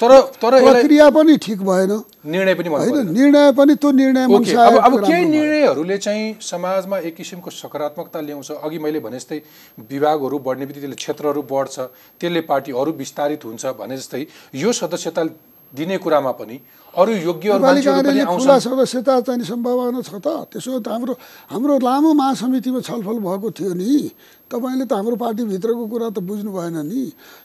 तर तर प्रक्रिया पनि ठिक भएन। निर्णय पनि होइन निर्णय पनि त्यो निर्णय अब केही। निर्णयहरूले चाहिँ समाजमा एक किसिमको सकारात्मकता ल्याउँछ। अघि मैले भने जस्तै विभागहरू बढ्ने बित्तिकै त्यसले क्षेत्रहरू बढ्छ त्यसले पार्टी अरू विस्तारित हुन्छ भने जस्तै यो सदस्यता दिने कुरामा पनि अरू योग्य खुला सदस्यता चाहिँ सम्भावना छ त। त्यसो त हाम्रो हाम्रो लामो महासमितिमा छलफल भएको थियो नि। तपाईँले त हाम्रो पार्टीभित्रको कुरा त बुझ्नु भएन नि।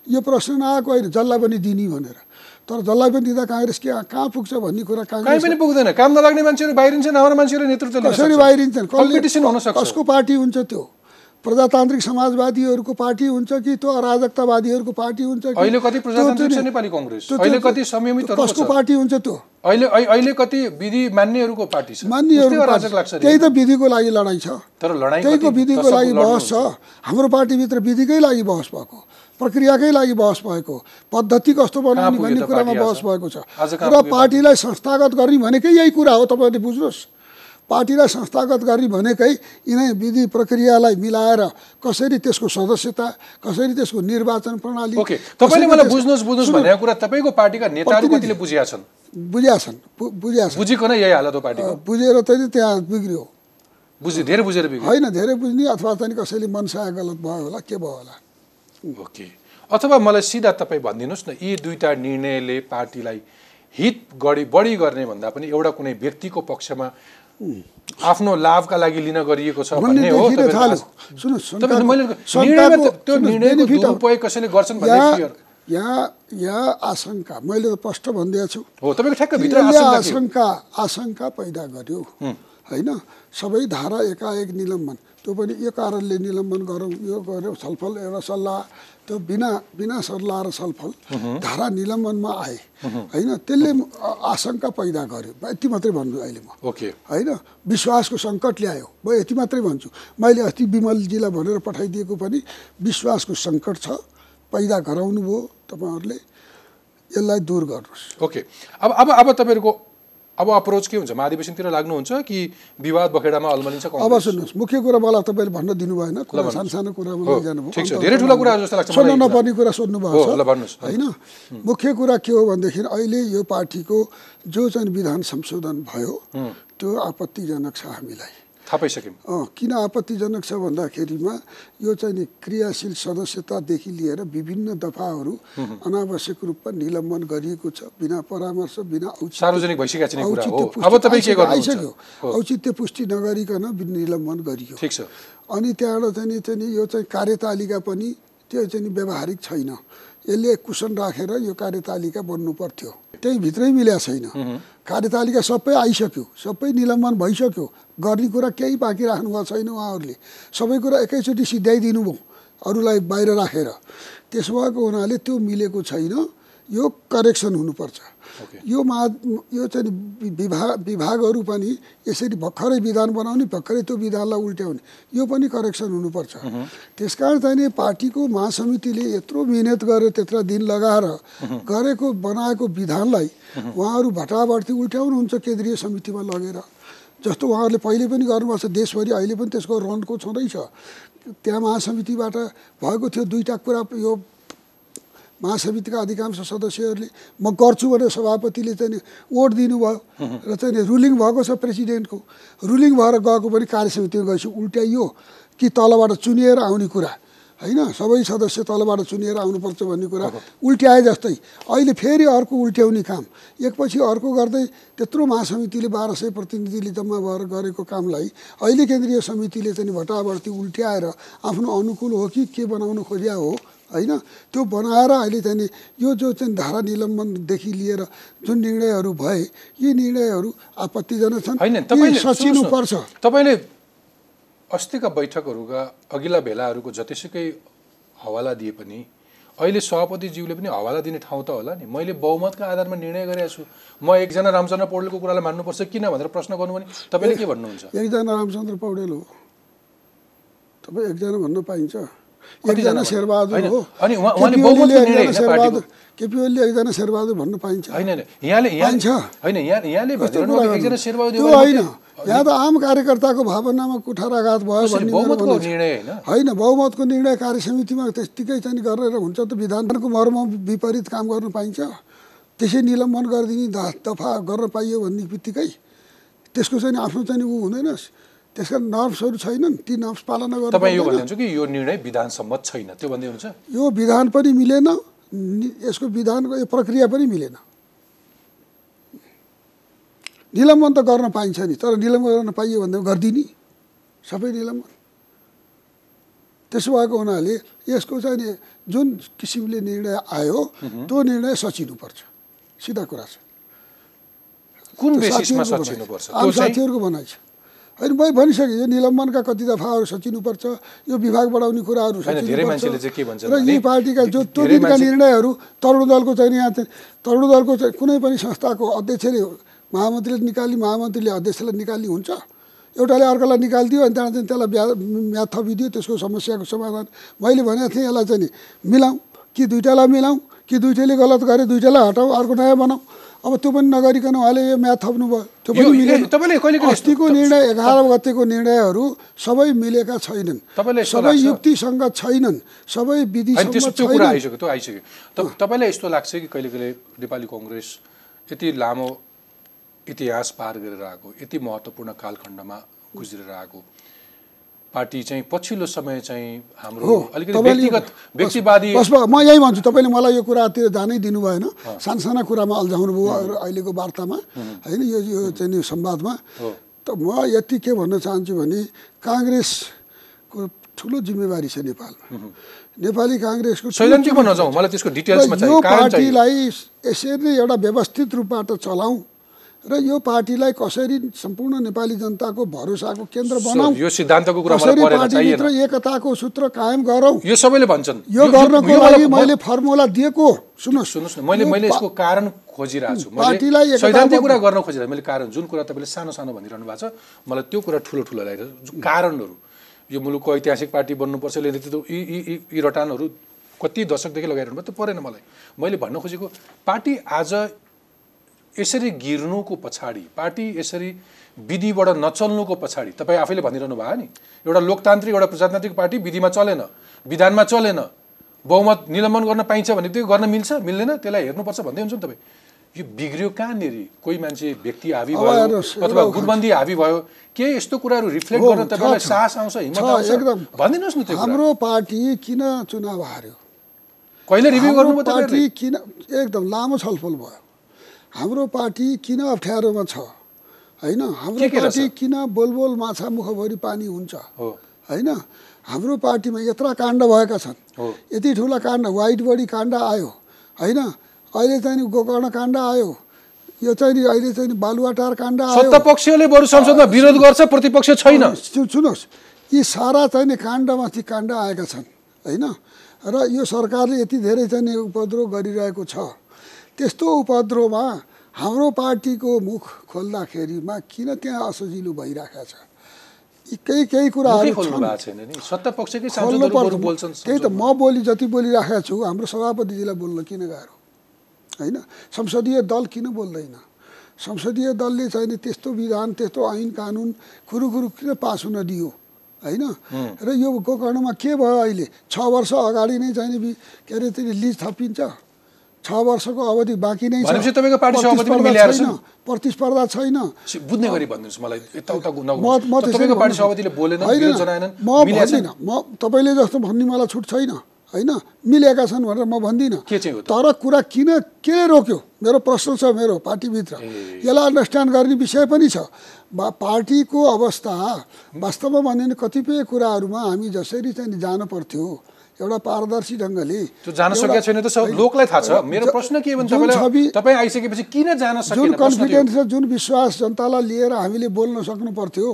यो प्रश्न नआएको होइन जसलाई पनि दिने भनेर। तर जसलाई पनि दिँदा काङ्ग्रेस के कहाँ पुग्छ भन्ने कुरा काङ्ग्रेस पनि पुग्दैन। काम नलाग्ने मान्छेहरू बाहिरिन्छन् हाम्रो मान्छेहरू नेतृत्व कसरी। बाहिरिन्छन्? कसको पार्टी हुन्छ त्यो? प्रजातान्त्रिक समाजवादीहरूको पार्टी हुन्छ कि त्यो अराजकतावादीहरूको पार्टी हुन्छ कि? अहिले कति प्रजातान्त्रिक छ नेपाली कङ्ग्रेस? अहिले कति संयमितहरूको कसको पार्टी हुन्छ त्यो? अहिले अहिले कति विधि मान्नेहरूको पार्टी छ। त्यही त विधिको लागि लडाइँ छ। तर लडाइँ त्यहीको विधिको लागि बहस छ। हाम्रो पार्टीभित्र विधिकै लागि बहस भएको प्रक्रियाकै लागि बहस भएको पद्धति कस्तो बनाउने भन्ने कुरामा बहस? भएको छ। र पार्टीलाई संस्थागत गर्ने भनेकै यही कुरा हो। तपाईँले बुझ्नुहोस्। पार्टीलाई संस्थागत गर्ने भनेकै यिनै विधि प्रक्रियालाई मिलाएर कसरी त्यसको सदस्यता कसरी त्यसको निर्वाचन प्रणाली ओके तपाईँले मलाई बुझ्नुहोस् बुझ्नुहोस् भनेको कुरा तपाईँको पार्टीका नेताहरू कतिले बुझिया छन्? बुझ्या छन् बुझ्या छन् बुझिकन यही हालत हो पार्टीको। बुझेर चाहिँ त्यहाँ बिग्रियो। बुझि धेरै बुझेर बिग्रियो। होइन धेरै बुझ्ने अथवा चाहिँ कसैले मनसाय गलत भयो होला के भयो होला। ओके अथवा मलाई सिधा तपाईँ भनिदिनुहोस् न यी दुईटा निर्णयले पार्टीलाई हित गढी बढी गर्ने भन्दा पनि एउटा कुनै व्यक्तिको पक्षमा आफ्नो लाभका लागि लिन गरिएको छ भन्ने हो दुरुपयोग कसैले गर्छन् यहाँ। यहाँ आशंका। मैले त प्रष्ट भनिदिएको छु? आशंका आशंका पैदा गर्यो। होइन? सबै धारा एकाएक निलम्बन। त्यो पनि यो कारणले निलम्बन गरौँ यो गऱ्यो छलफल एउटा सल्लाह। त्यो बिना बिना सल्लाह र छलफल धारा निलम्बनमा आए। होइन त्यसले आशंका पैदा गर्यो। यति मात्रै भन्नु अहिले म। ओके। होइन विश्वासको सङ्कट ल्यायो। म यति मात्रै भन्छु। मैले अस्ति विमलजीलाई भनेर पठाइदिएको पनि विश्वासको सङ्कट छ पैदा गराउनु भयो तपाईँहरूले। यसलाई दूर गर्नुहोस्। ओके। अब अब अब तपाईँहरूको अब अप्रोच के हुन्छ महाधिवेशनतिर लाग्नुहुन्छ कि विवाद बखेडामा अल्मलिन्छ अब? सुन्नुहोस् मुख्य कुरा मलाई तपाईँले भन्न दिनु भएन कुरा सानो सानो कुरामा हो, लैजानु भयो ठिक छ। धेरै ठुला कुराहरू जस्तो लाग्छ सोध्नु मलाई। नपर्ने कुरा सोध्नु हो, भएको छ। होइन मुख्य कुरा के हो भनेदेखि अहिले यो पार्टीको जो चाहिँ विधान संशोधन भयो त्यो आपत्तिजनक छ हामीलाई थाहा पाइसक्यौँ किन आपत्तिजनक छ भन्दाखेरिमा यो चाहिँ नि क्रियाशील सदस्यतादेखि लिएर विभिन्न दफाहरू अनावश्यक रूपमा निलम्बन गरिएको छ बिना परामर्श बिना औचित्य सार्वजनिक भइसकेका औचित्य पुष्टि गर्नुहुन्छ? आइसक्यो। औचित्य पुष्टि नगरिकन निलम्बन गरियो। ठिक छ। अनि त्यहाँबाट चाहिँ नि चाहिँ नि यो चाहिँ कार्यतालिका पनि त्यो चाहिँ नि व्यावहारिक छैन। यसले कुसन राखेर यो कार्यतालिका बन्नु पर्थ्यो। त्यही भित्रै मिल्या छैन। कार्यतालिका सबै आइसक्यो सबै निलम्बन भइसक्यो। गर्ने कुरा केही बाँकी राख्नु भएको छैन उहाँहरूले। सबै कुरा एकैचोटि सिध्याइदिनु भयो अरूलाई बाहिर राखेर। त्यसो भएको हुनाले त्यो मिलेको छैन। यो करेक्सन हुनुपर्छ। यो मा यो चाहिँ विभाग विभागहरू पनि यसरी भर्खरै विधान बनाउने भर्खरै त्यो विधानलाई उल्ट्याउने यो पनि करेक्सन हुनुपर्छ। त्यस कारण चाहिँ नि पार्टीको महासमितिले यत्रो मिहिनेत गरेर त्यत्र दिन लगाएर गरेको बनाएको विधानलाई उहाँहरू भटाभटी उल्ट्याउनुहुन्छ केन्द्रीय समितिमा लगेर। जस्तो उहाँहरूले पहिले पनि गर्नुभएको छ देशभरि अहिले पनि त्यसको रनको छँदैछ। त्यहाँ महासमितिबाट भएको थियो दुईवटा कुरा यो महासमितिका अधिकांश सदस्यहरूले म गर्छु भनेर सभापतिले चाहिँ वोट दिनुभयो र चाहिँ रुलिङ भएको छ प्रेसिडेन्टको। रुलिङ भएर गएको पनि कार्यसमितिमा गएपछि उल्ट्याइयो कि तलबाट चुनिएर आउने कुरा। होइन? सबै सदस्य तलबाट चुनिएर आउनुपर्छ भन्ने कुरा उल्ट्याए जस्तै। अहिले फेरि अर्को उल्ट्याउने काम। एकपछि अर्को गर्दै त्यत्रो महासमितिले बाह्र सय प्रतिनिधिले जम्मा भएर गरेको कामलाई अहिले केन्द्रीय समितिले चाहिँ भटाभर्ती उल्ट्याएर आफ्नो अनुकूल हो कि के बनाउन खोज्या हो होइन? त्यो बनाएर अहिले चाहिँ यो जो चाहिँ धारा निलम्बनदेखि लिएर जुन निर्णयहरू भए यी निर्णयहरू आपत्तिजनक छन्? होइन यी तपाईँले सचिनुपर्छ तपाईँले अस्तिका बैठकहरूका अघिल्ला भेलाहरूको जतिसुकै हवाला दिए पनि अहिले सभापतिज्यूले पनि हवाला दिने ठाउँ त होला नि। मैले बहुमतका आधारमा निर्णय गरेको छु। म एकजना रामचन्द्र पौडेलको कुरालाई मान्नुपर्छ किन भनेर प्रश्न गर्नु भने तपाईँले के भन्नुहुन्छ? एकजना रामचन्द्र पौडेल हो। तपाईँ एकजना भन्न पाइन्छ। एकजना? शेरबहादुर हो अनि उहाँले बहुमतको निर्णय होइन पार्टीको। केपी ओलीले एकजना शेरबहादुर भन्न पाइन्छ होइन यहाँले यहाँ पाइन्छ। होइन यहाँ यहाँले एकजना? शेरबहादुर त्यो होइन यहाँ त आम कार्यकर्ताको भावनामा कुठाराघात भयो भन्ने होइन बहुमतको निर्णय कार्य समितिमा त्यत्तिकै चाहिँ गरेर हुन्छ त विधानको मर्म विपरीत काम गर्नु पाइन्छ त्यसै निलम्बन गरिदिने दफा गर्न पाइयो भन्ने बित्तिकै त्यसको चाहिँ आफ्नो चाहिँ ऊ हुँदैन त्यस कारण नर्म्सहरू छैनन् ती नर्म्स पालना गर्नु तपाईँ यो। भनिदिन्छु कि यो निर्णय विधान सम्मत छैन? त्यो भन्दै हुनुहुन्छ? यो विधान पनि मिलेन यसको विधानको यो प्रक्रिया पनि मिलेन। निलम्बन त गर्न पाइन्छ नि तर निलम्बन गर्न पाइयो भने गरिदिने सबै निलम्बन। त्यसो भएको हुनाले यसको चाहिँ नि जुन किसिमले निर्णय आयो त्यो निर्णय सचिनुपर्छ सिधा कुरा छ। कुन बेसिसमा सचिनुपर्छ? साथीहरूको भनाइ छ। होइन मैले भनिसकेँ यो निलम्बनका कति दफाहरू सचिनुपर्छ यो विभाग बढाउने कुराहरू सचिनुपर्छ। र यी पार्टीका जो त्यो दिनका निर्णयहरू तरुण दलको चाहिँ यहाँ चाहिँ तरुण दलको चाहिँ कुनै पनि संस्थाको अध्यक्षले महामन्त्रीले निकाली महामन्त्रीले अध्यक्षलाई निकाल्ने हुन्छ। एउटाले अर्कालाई निकालिदियो अनि त्यहाँबाट चाहिँ त्यसलाई ब्या म्याथ थपिदियो त्यसको समस्याको समाधान। मैले भनेको थिएँ यसलाई चाहिँ नि मिलाउँ कि दुइटालाई मिलाउँ कि दुइटैले गलत गरे दुइटालाई हटाउँ अर्को नयाँ बनाऊ अब त्यो पनि नगरिकन उहाँले यो म्याथ थप्नुभयो त्यो पनि मिलेन। तपाईँले अस्तिको निर्णय एघार गतेको निर्णयहरू सबै मिलेका छैनन्। सबै? युक्तिसँग छैनन्। सबै कुरा छैनन्। आइसक्यो त्यो आइसक्यो। तपाईँलाई यस्तो लाग्छ कि कहिले कहिले नेपाली कङ्ग्रेस यति लामो इतिहास पार गरेर आएको यति महत्त्वपूर्ण कालखण्डमा गुज्रेर आएको? पार्टी चाहिँ पछिल्लो समय चाहिँ हाम्रो अलिकति व्यक्तिगत व्यक्तिवादी म यही भन्छु तपाईँले मलाई यो कुरातिर जानै दिनु भएन सानसाना कुरामा अल्झाउनु भयो अहिलेको वार्तामा। होइन यो यो चाहिँ संवादमा। त म यति के भन्न चाहन्छु भने काङ्ग्रेसको ठुलो जिम्मेवारी छ नेपालमा नेपाली काङ्ग्रेसको यो पार्टीलाई यसरी नै एउटा व्यवस्थित रूपबाट चलाउँ। र यो पार्टीलाई कसरी सम्पूर्ण नेपाली जनताको भरोसाको केन्द्र बनाऊ? यो सिद्धान्तको कुरा कसरी पार्टीभित्र एकताको सूत्र कायम गरौँ? यो सबैले भन्छन्। यो गर्नको लागि मैले फर्मुला दिएको। सुन्नुहोस्। सुन्नुहोस् न मैले मैले यसको कारण खोजिरहेको छु। पार्टीलाई सैद्धान्तिक कुरा गर्न खोजिरहेको मैले कारण जुन कुरा तपाईँले सानो सानो भनिरहनु भएको छ मलाई त्यो कुरा ठुलो ठुलो जुन कारणहरू यो मुलुकको ऐतिहासिक पार्टी बन्नुपर्छ यसले नेतृत्व यी यी यी यी रटानहरू कति दशकदेखि लगाइरहनु भयो त्यो परेन मलाई। मैले भन्न खोजेको पार्टी आज यसरी गिर्नुको पछाडि पार्टी यसरी विधिबाट नचल्नुको पछाडि तपाईँ आफैले भनिरहनु भयो नि? एउटा लोकतान्त्रिक एउटा प्रजातान्त्रिक पार्टी विधिमा चलेन विधानमा चलेन बहुमत निलम्बन गर्न पाइन्छ भने त्यो गर्न मिल्छ मिल्दैन त्यसलाई हेर्नुपर्छ भन्दै हुन्छ नि तपाईँ। यो बिग्रियो कहाँनिर? कोही मान्छे व्यक्ति हावी अब भयो अथवा गुटबन्दी हावी भयो के यस्तो कुराहरू रिफ्लेक्ट गर्न तपाईँलाई। साहस आउँछ हिम्मत आउँछ? एकदम। भनिदिनुहोस् न त्यो हाम्रो पार्टी किन चुनाव हार्यो? कहिले रिभ्यू गर्नुभयो पार्टी किन एकदम लामो छलफल भयो। हाम्रो पार्टी किन अप्ठ्यारोमा छ? होइन हाम्रो? पार्टी किन बोलबोल माछा मुखभरि पानी हुन्छ? होइन हाम्रो पार्टीमा यत्र काण्ड भएका छन्। यति ठुला काण्ड वाइट बडी काण्ड आयो। होइन अहिले चाहिँ गोकर्ण काण्ड आयो। यो चाहिँ नि अहिले चाहिँ नि बालुवाटार काण्ड आयो। सत्तापक्षले बरु संसदमा विरोध गर्छ प्रतिपक्ष छैन। सुन्नुहोस् यी सारा चाहिँ नि काण्डमाथि काण्ड आएका छन्। होइन र यो सरकारले यति धेरै चाहिँ नि उपद्रव गरिरहेको छ। त्यस्तो उपद्रवमा हाम्रो पार्टीको मुख खोल्दाखेरिमा किन त्यहाँ असजिलो भइरहेको छ? यी केही केही कुराहरू त्यही त म बोली जति बोलिराखेको छु हाम्रो सभापतिजीलाई बोल्न किन गाह्रो? होइन? संसदीय दल किन बोल्दैन? संसदीय दलले चाहिँ नि त्यस्तो विधान त्यस्तो ऐन कानुन कुरु कुरु किन पास हुन दियो? होइन? र यो गोकर्णमा के भयो अहिले? छ वर्ष अगाडि नै चाहिँ के अरे त्यो लिज थपिन्छ? छ वर्षको अवधि बाँकी नै छैन? प्रतिस्पर्धा छैन। बुझ्ने गरी भनिदिनुहोस् मलाई। यताउता म? भन्दिनँ। म तपाईँले जस्तो भन्ने मलाई छुट छैन। होइन? मिलेका छन् भनेर म भन्दिनँ? तर कुरा किन के रोक्यो? मेरो प्रश्न छ मेरो पार्टीभित्र। यसलाई अन्डरस्ट्यान्ड गर्ने विषय पनि छ। बा पार्टीको अवस्था वास्तवमा भन्यो भने कतिपय कुराहरूमा हामी जसरी चाहिँ जानु पर्थ्यो एउटा पारदर्शी ढङ्गले त्यो जान सकेको छैन त सब लोकलाई थाहा छ मेरो प्रश्न के भने जुन तपाईँलाई छवि- तपाईँ आइसकेपछि किन जान जुन। कन्फिडेन्स र जुन विश्वास जनतालाई लिएर हामीले बोल्न सक्नु पर्थ्यो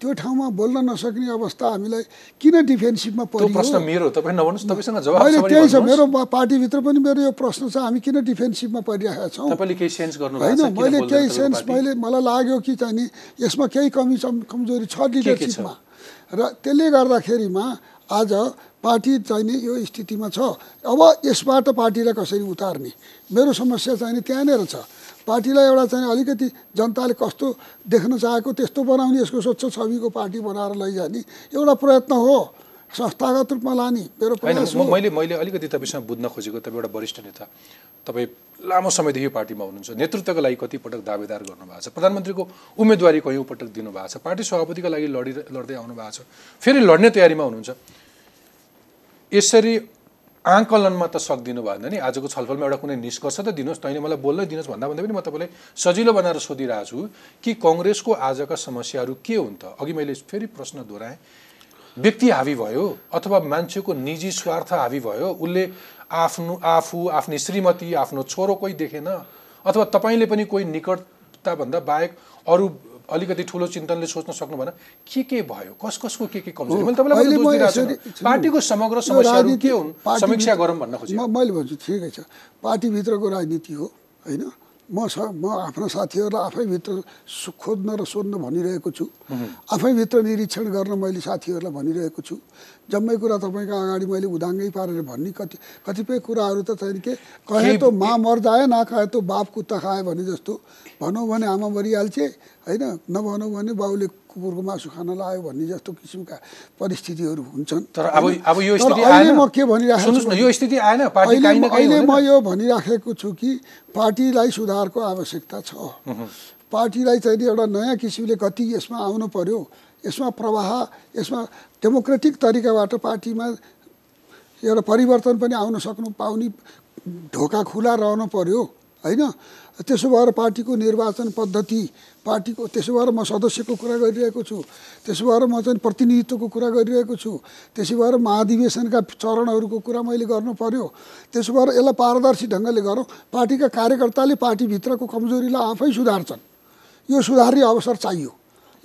त्यो ठाउँमा बोल्न नसक्ने अवस्था हामीलाई किन डिफेन्सिभमा परियो प्रश्न मेरो तपाईँ नभन्नुहोस् तपाईँसँग जवाब मैले छ भने त्यही छ। मेरो पार्टीभित्र पनि मेरो यो प्रश्न छ हामी किन डिफेन्सिभमा परिरहेका छौँ तपाईँले केही सेन्स गर्नु होइन मैले केही सेन्स? मैले मलाई लाग्यो कि चाहिँ नि यसमा केही कम- कमजोरी छ लिडरसिपमा र त्यसले गर्दाखेरिमा आज पार्टी चाहिँ नि यो स्थितिमा छ। अब यसबाट पार्टीलाई कसरी उतार्ने? मेरो समस्या चाहिँ नि त्यहाँनिर छ। पार्टीलाई एउटा चाहिँ अलिकति जनताले कस्तो देख्न चाहेको त्यस्तो बनाउने यसको स्वच्छ छविको पार्टी बनाएर लैजाने एउटा प्रयत्न हो। संस्थागत रूपमा लाने मेरो प्रयास मैले मैले अलिकति तपाईँसँग बुझ्न खोजेको तपाईँ एउटा वरिष्ठ नेता। तपाईँ लामो समयदेखि पार्टीमा हुनुहुन्छ। नेतृत्वको लागि कति पटक दावेदार गर्नुभएको छ? प्रधानमन्त्रीको उम्मेदवारी कयौँ पटक दिनुभएको छ? पार्टी सभापतिको लागि लडि लड्दै आउनु भएको छ। फेरि लड्ने तयारीमा हुनुहुन्छ। यसरी आङ्कलनमा त सक्दिनु भएन नि। आजको छलफलमा एउटा कुनै निष्कर्ष त दिनुहोस्। तैँले मलाई बोल्नै दिनुहोस् भन्दा भन्दै पनि म तपाईँलाई सजिलो बनाएर सोधिरहेको छु कि कङ्ग्रेसको आजका समस्याहरू के हुन् त? अघि मैले फेरि प्रश्न दोहोऱ्याएँ। व्यक्ति हावी भयो अथवा मान्छेको निजी स्वार्थ हावी भयो उसले आफ्नो आफू आफ्नी श्रीमती आफ्नो छोरो कोही देखेन अथवा तपाईँले पनि कोही निकटताभन्दा बाहेक अरू अलिकति ठुलो चिन्तनले सोच्न सक्नु भएन के के भयो? कस कसको के के कमजोरी मैले तपाईँलाई। पार्टीको समग्र समस्याहरू के हुन्? समीक्षा गरौँ भन्न खोजेँ। मैले भन्छु ठिकै छ। पार्टीभित्रको राजनीति हो होइन? म स म आफ्ना साथीहरूलाई आफैभित्र खोज्न र सोध्न भनिरहेको छु। आफैभित्र निरीक्षण गर्न मैले साथीहरूलाई भनिरहेको छु। जम्मै कुरा तपाईँको अगाडि मैले उदाङ्गै पारेर भन्ने कति कतिपय कुराहरू त चाहिँ के? कहे त मा मर जाए ना कहे त बाप कुत्ता खाए भने जस्तो। भनौँ भने आमा मरिहाल्छे होइन? नभनौँ भने बाउले कुकुरको मासु खान लायो भन्ने जस्तो किसिमका परिस्थितिहरू हुन्छन्। तर अब? अब यो स्थिति अहिले म के भनिरहेको छु सुन्नुहोस् न यो स्थिति आएन पार्टी अहिले म। यो भनिराखेको छु कि पार्टीलाई सुधारको आवश्यकता छ। पार्टीलाई चाहिँ एउटा नयाँ किसिमले गति यसमा आउनु पर्यो यसमा प्रवाह यसमा डेमोक्रेटिक तरिकाबाट पार्टीमा एउटा परिवर्तन पनि आउन सक्नु पाउने ढोका खुला रहनु पर्यो होइन? त्यसो भएर पार्टीको निर्वाचन पद्धति पार्टीको त्यसो भएर म सदस्यको कुरा गरिरहेको छु। त्यसो भएर म चाहिँ प्रतिनिधित्वको कुरा गरिरहेको छु। त्यसो भएर महाधिवेशनका चरणहरूको कुरा मैले गर्नु पर्यो। त्यसो भएर यसलाई पारदर्शी ढङ्गले गरौँ। पार्टीका कार्यकर्ताले पार्टीभित्रको कमजोरीलाई आफै सुधार्छन्। यो सुधार्ने अवसर चाहियो।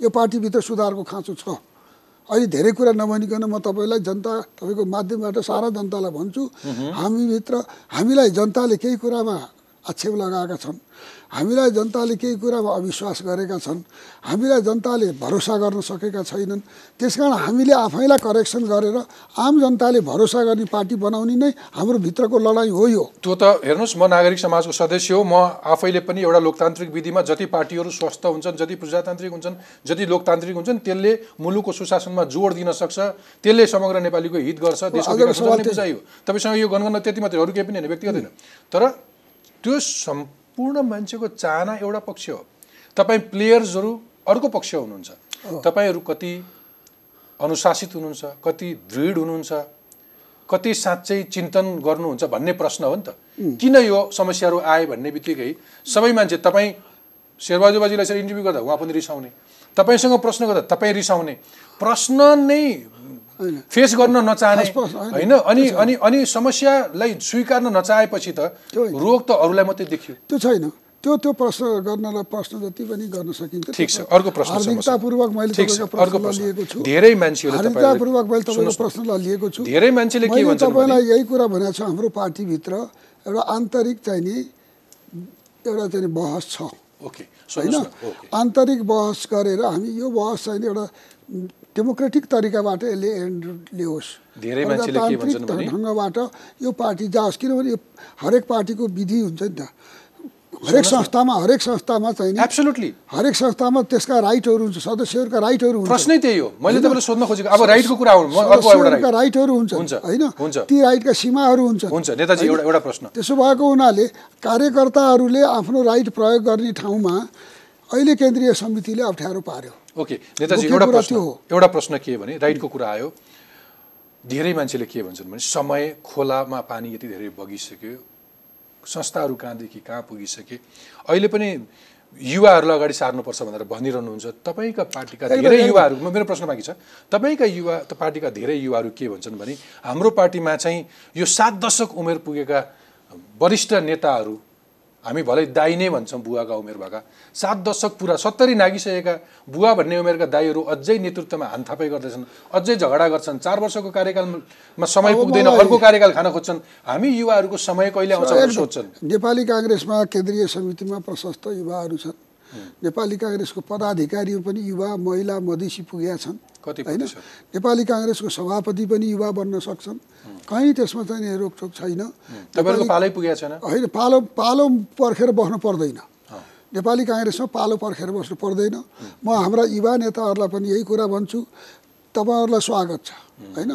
यो पार्टीभित्र सुधारको खाँचो छ। अहिले धेरै कुरा नभनिकन म तपाईँलाई जनता तपाईँको माध्यमबाट सारा जनतालाई भन्छु। हामीभित्र हामीलाई जनताले केही कुरामा आक्षेप लगाएका छन्। हामीलाई जनताले केही कुरामा अविश्वास गरेका छन् हामीलाई जनताले भरोसा गर्न सकेका छैनन्। त्यसकारण हामीले आफैलाई करेक्सन गरेर आम जनताले भरोसा गर्ने पार्टी बनाउने नै हाम्रो भित्रको लडाइँ हो यो। त्यो त हेर्नुहोस् म नागरिक समाजको सदस्य हो। म आफैले पनि एउटा लोकतान्त्रिक विधिमा जति पार्टीहरू स्वस्थ हुन्छन् जति प्रजातान्त्रिक हुन्छन् जति लोकतान्त्रिक हुन्छन् त्यसले मुलुकको सुशासनमा जोड दिन सक्छ त्यसले समग्र नेपालीको हित गर्छ बुझाइ हो। तपाईँसँग यो गणगण त्यति मात्रै अरू केही पनि होइन व्यक्तिगत होइन। तर त्यो सम्पूर्ण मान्छेको चाहना एउटा पक्ष हो। तपाईँ प्लेयर्सहरू अर्को पक्ष हुनुहुन्छ। तपाईँहरू कति अनुशासित हुनुहुन्छ कति दृढ हुनुहुन्छ कति साँच्चै चिन्तन गर्नुहुन्छ भन्ने प्रश्न हो नि त। किन यो समस्याहरू आए भन्ने बित्तिकै सबै मान्छे तपाईँ शेरबहादुर बाजीलाई यसरी इन्टरभ्यू गर्दा उहाँ पनि रिसाउने। तपाईँसँग प्रश्न गर्दा तपाईँ रिसाउने। प्रश्न नै फेस गर्न नचाहने। होइन। अनि अनि अनि समस्यालाई स्वीकार्न नचाहेपछि त। रोग त अरूलाई मात्रै देखियो। त्यो छैन। त्यो त्यो प्रश्न गर्नलाई प्रश्न जति पनि गर्न सकिन्छ ठिक छ अर्को प्रश्न। हार्दिकतापूर्वक मैले प्रश्नलाई प्रश्न लिएको छु। धेरै तपाईँलाई हार्दिकतापूर्वक मैले तपाईँको प्रश्नलाई लिएको छु। धेरै मान्छेले के मैले भन्छन् भने? तपाईँलाई यही कुरा भनेको छु हाम्रो पार्टीभित्र एउटा आन्तरिक चाहिँ नि एउटा चाहिँ बहस छ। ओके होइन? आन्तरिक बहस गरेर हामी यो बहस चाहिँ एउटा डेमोक्रेटिक तरिकाबाट यसले एन्ड ल्याओस् प्रजातान्त्रिक ढङ्गबाट यो पार्टी जाओस्। किनभने यो हरेक पार्टीको विधि हुन्छ नि त। हरेक संस्थामा हरेक संस्थामा चाहिँ एब्सोल्युटली हरेक संस्थामा त्यसका राइटहरू हुन्छ सदस्यहरूका राइटहरू हुन्छ। प्रश्नै त्यही हो। मैले तपाईँलाई सोध्न खोजेको अब राइटको कुरा हो राइटहरू हुन्छ होइन। ती राइटका सीमाहरू हुन्छ। हुन्छ नेताजी एउटा एउटा प्रश्न। त्यसो भएको हुनाले कार्यकर्ताहरूले आफ्नो राइट प्रयोग गर्ने ठाउँमा अहिले केन्द्रीय समितिले अप्ठ्यारो पार्यो। ओके नेताजी एउटा प्रश्न। एउटा प्रश्न के भने राइटको कुरा आयो। धेरै मान्छेले के भन्छन् भने समय खोलामा पानी यति धेरै बगिसक्यो संस्थाहरू कहाँदेखि कहाँ पुगिसके। अहिले पनि युवाहरूलाई अगाडि सार्नुपर्छ भनेर भनिरहनुहुन्छ। तपाईँका पार्टीका धेरै युवाहरू मेरो प्रश्न बाँकी छ। तपाईँका युवा त पार्टीका धेरै युवाहरू के भन्छन् भने हाम्रो पार्टीमा चाहिँ यो सात दशक उमेर पुगेका वरिष्ठ नेताहरू हामी भलै दाई नै भन्छौँ बुवाका उमेर भएका सात दशक पुरा सत्तरी नागिसकेका बुवा भन्ने उमेरका दाईहरू अझै नेतृत्वमा हानथापै गर्दैछन् अझै झगडा गर्छन् चार वर्षको कार्यकालमा समय पुग्दैन अर्को कार्यकाल खान खोज्छन्। हामी युवाहरूको समय कहिले आउँछ सोध्छन्। नेपाली काङ्ग्रेसमा केन्द्रीय समितिमा प्रशस्त युवाहरू छन्। नेपाली काङ्ग्रेसको पदाधिकारीहरू पनि युवा महिला मधेसी पुगेका छन्। होइन? नेपाली काङ्ग्रेसको सभापति पनि युवा बन्न सक्छन्। कहीँ त्यसमा चाहिँ रोकटोक छैन। होइन पालो पालो पर्खेर बस्नु पर्दैन। नेपाली काङ्ग्रेसमा पालो पर्खेर बस्नु पर्दैन। म हाम्रा युवा नेताहरूलाई पनि यही कुरा भन्छु। तपाईँहरूलाई स्वागत छ। होइन?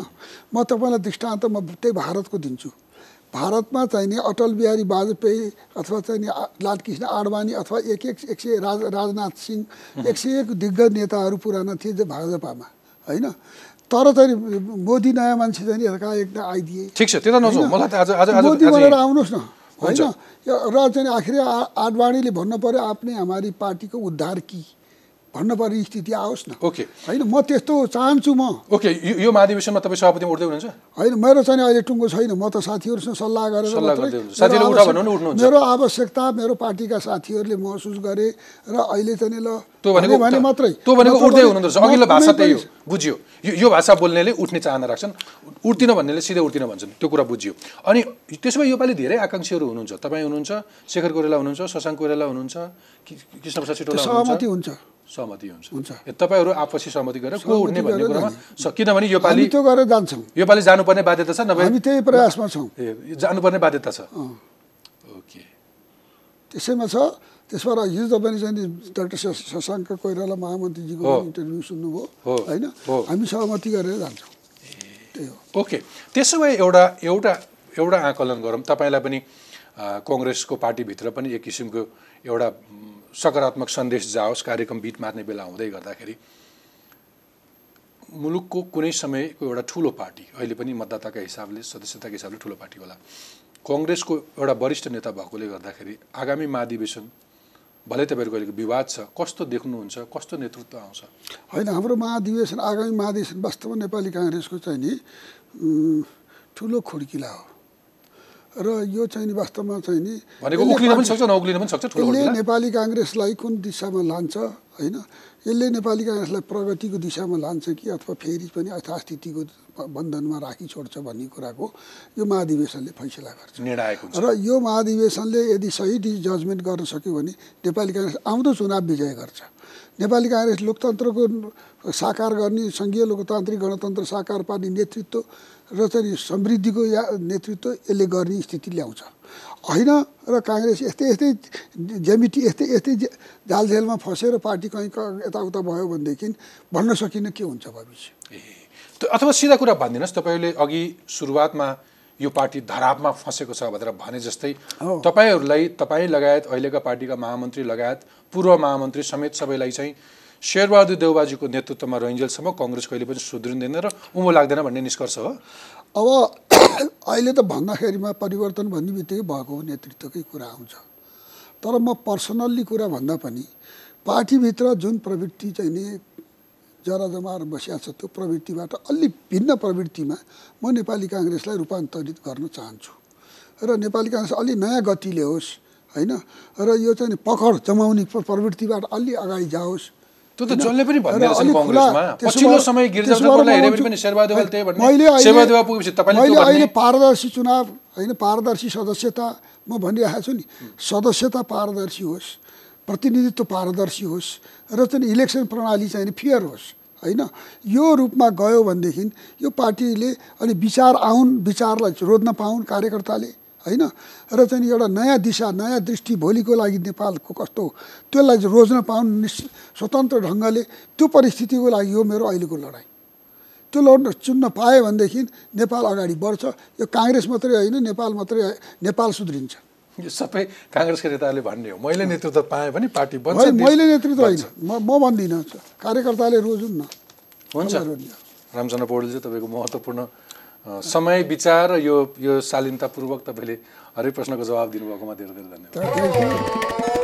म तपाईँलाई दृष्टान्त म त्यही भारतको दिन्छु। भारतमा चाहिँ नि अटल बिहारी वाजपेयी अथवा चाहिँ नि लालकृष्ण आडवाणी अथवा एक एक एक सय राज राजनाथ सिंह एक सय एक दिग्गज नेताहरू पुराना थिए जो भाजपामा। होइन? तर चाहिँ मोदी नयाँ मान्छे चाहिँ नि एकाएक न आइदिए ठिक छ त्यता नजाउँ मलाई त आज आज आज मोदी भनेर आउनुहोस् न। होइन? र चाहिँ आखिर आडवाणीले भन्नु पर्यो आफ्नै हमारी पार्टीको उद्धार की? भन्न पर्ने स्थिति आओस् न। ओके। होइन म त्यस्तो चाहन्छु म। ओके यो महाधिवेशनमा तपाईँ सभापतिमा उठ्दै हुनुहुन्छ? होइन मेरो चाहिँ अहिले टुङ्गो छैन। म त साथीहरूसँग सल्लाह गरेर हुनुहुन्छ। मेरो आवश्यकता मेरो पार्टीका साथीहरूले महसुस गरे र अहिले चाहिँ ल। भने मात्रै। त्यो भनेको नत्र उठ्दै म अघिल्लो भाषा त्यही हो। बुझियो। यो भाषा बोल्नेले उठ्ने चाहना राख्छन्। उठ्दिन भन्नेले सिधै उठ्दिन भन्छन्। त्यो कुरा बुझियो। अनि त्यसो भए योपालि धेरै आकाङ्क्षीहरू हुनुहुन्छ। तपाईँ हुनुहुन्छ शेखर कोइराला हुनुहुन्छ शशाङ्क कोइराला हुनुहुन्छ कृष्ण प्रसाद सिटोला सहमति हुनुहुन्छ हुन्छ। सहमति हुन्छ। हुन्छ। तपाईँहरू आपसी सहमति गरेर को उठ्ने भन्ने कुरामा किनभने योपालि त्यो गरेर जान्छौँ। योपालि जानुपर्ने बाध्यता छ नभए हामी त्यही प्रयासमा छौँ। ए, जानुपर्ने बाध्यता छ। ओके। त्यसैमा छ त्यसबाट हिजो तपाईँले चाहिँ डाक्टर शश- शशाङ्क कोइराला महामन्त्रीजीको इन्टरभ्यू सुन्नुभयो। होइन। हामी सहमति गरेर जान्छौँ। त्यही हो। ओके। त्यसो भए एउटा एउटा एउटा आकलन गरौँ। तपाईँलाई पनि कङ्ग्रेसको पार्टीभित्र पनि एक किसिमको एउटा सकारात्मक सन्देश जाओस् कार्यक्रम बिट मार्ने बेला हुँदै गर्दाखेरि मुलुकको कुनै समयको एउटा ठुलो पार्टी अहिले पनि मतदाताका हिसाबले सदस्यताको हिसाबले ठुलो पार्टी होला। कङ्ग्रेसको एउटा वरिष्ठ नेता भएकोले गर्दाखेरि आगामी महाधिवेशन भलै तपाईँहरूको अहिलेको विवाद छ कस्तो देख्नुहुन्छ कस्तो नेतृत्व आउँछ? होइन हाम्रो महाधिवेशन आगामी महाधिवेशन वास्तवमा नेपाली काङ्ग्रेसको चाहिँ नि ठुलो खुड्किला हो। र यो चाहिँ नि वास्तवमा चाहिँ नि यसले। नेपाली काङ्ग्रेसलाई कुन दिशामा लान्छ होइन? यसले नेपाली काङ्ग्रेसलाई प्रगतिको दिशामा लान्छ कि अथवा फेरि पनि यथास्थितिको बन्धनमा राखी छोड्छ भन्ने कुराको यो महाधिवेशनले फैसला गर्छ। र यो महाधिवेशनले यदि सही डि जजमेन्ट गर्न सक्यो भने नेपाली काङ्ग्रेस आउँदो चुनाव विजय गर्छ। नेपाली काङ्ग्रेस लोकतन्त्रको साकार गर्ने सङ्घीय लोकतान्त्रिक गणतन्त्र साकार पार्ने नेतृत्व र चाहिँ समृद्धिको या नेतृत्व यसले गर्ने स्थिति ल्याउँछ होइन र काङ्ग्रेस यस्तै यस्तै जेमिटी यस्तै यस्तै जालझेलमा फसेर पार्टी कहीँ क- यताउता भयो भनेदेखि भन्न सकिन्न के हुन्छ भविष्य ए त- अथवा सिधा कुरा भनिदिनुहोस् तपाईँहरूले अघि सुरुवातमा यो पार्टी धरापमा फँसेको छ भनेर भने जस्तै। तपाईँहरूलाई तपाईँ लगायत अहिलेका पार्टीका महामन्त्री लगायत पूर्व महामन्त्री समेत सबैलाई चाहिँ शेरबहादुर देउबाजीको नेतृत्वमा रहिन्जेलसम्म कङ्ग्रेस कहिले पनि सुध्रिँदैन र उँभो लाग्दैन भन्ने निष्कर्ष हो। अब अहिले त भन्दाखेरिमा परिवर्तन भन्ने बित्तिकै भएको हो नेतृत्वकै कुरा आउँछ तर म पर्सनल्ली कुरा भन्दा पनि पार्टीभित्र जुन प्रवृत्ति चाहिँ नि जरा जमाएर बसिया छ त्यो प्रवृत्तिबाट अलि भिन्न प्रवृत्तिमा म नेपाली काङ्ग्रेसलाई रूपान्तरित गर्न चाहन्छु। र नेपाली काङ्ग्रेस अलि नयाँ गति ल्याओस् होइन? र यो चाहिँ पकड जमाउने प्र- प्रवृत्तिबाट अलि अगाडि जाओस् त्यो त जसले पनि अलिक कङ्ग्रेसमा पछिल्लो समय पनि त्यही भन्ने अहिले- शेरबहादुर पुगेपछि तपाईँले पारदर्शी चुनाव होइन पारदर्शी सदस्यता म भनिरहेको छु नि। सदस्यता पारदर्शी होस् प्रतिनिधित्व पारदर्शी होस् र चाहिँ इलेक्सन प्रणाली चाहिँ फेयर होस् होइन। यो रूपमा गयो भनेदेखि यो पार्टीले अनि विचार आउन् विचारलाई रोज्न पाउन् कार्यकर्ताले। होइन? र चाहिँ एउटा नयाँ दिशा नयाँ दृष्टि भोलिको लागि नेपालको कस्तो? त्यसलाई रोज्न पाउन् निस् स्वतन्त्र ढङ्गले त्यो परिस्थितिको लागि हो मेरो अहिलेको लडाइँ। त्यो लड्न चुन्न पायो भनेदेखि नेपाल अगाडि बढ्छ। यो काङ्ग्रेस मात्रै होइन नेपाल मात्रै नेपाल सुध्रिन्छ। यो सबै काङ्ग्रेसका नेताहरूले भन्ने हो। मैले नेतृत्व पाएँ भने पार्टी बन्छ मैले नेतृत्व होइन। म म भन्दिनँ। कार्यकर्ताले रोजुन् न। हुन्छ? रामचन्द्र पौडेल चाहिँ तपाईँको महत्त्वपूर्ण समय विचार र यो यो शालीनतापूर्वक तपाईँले हरेक प्रश्नको जवाब दिनुभएकोमा धेरै धेरै धन्यवाद।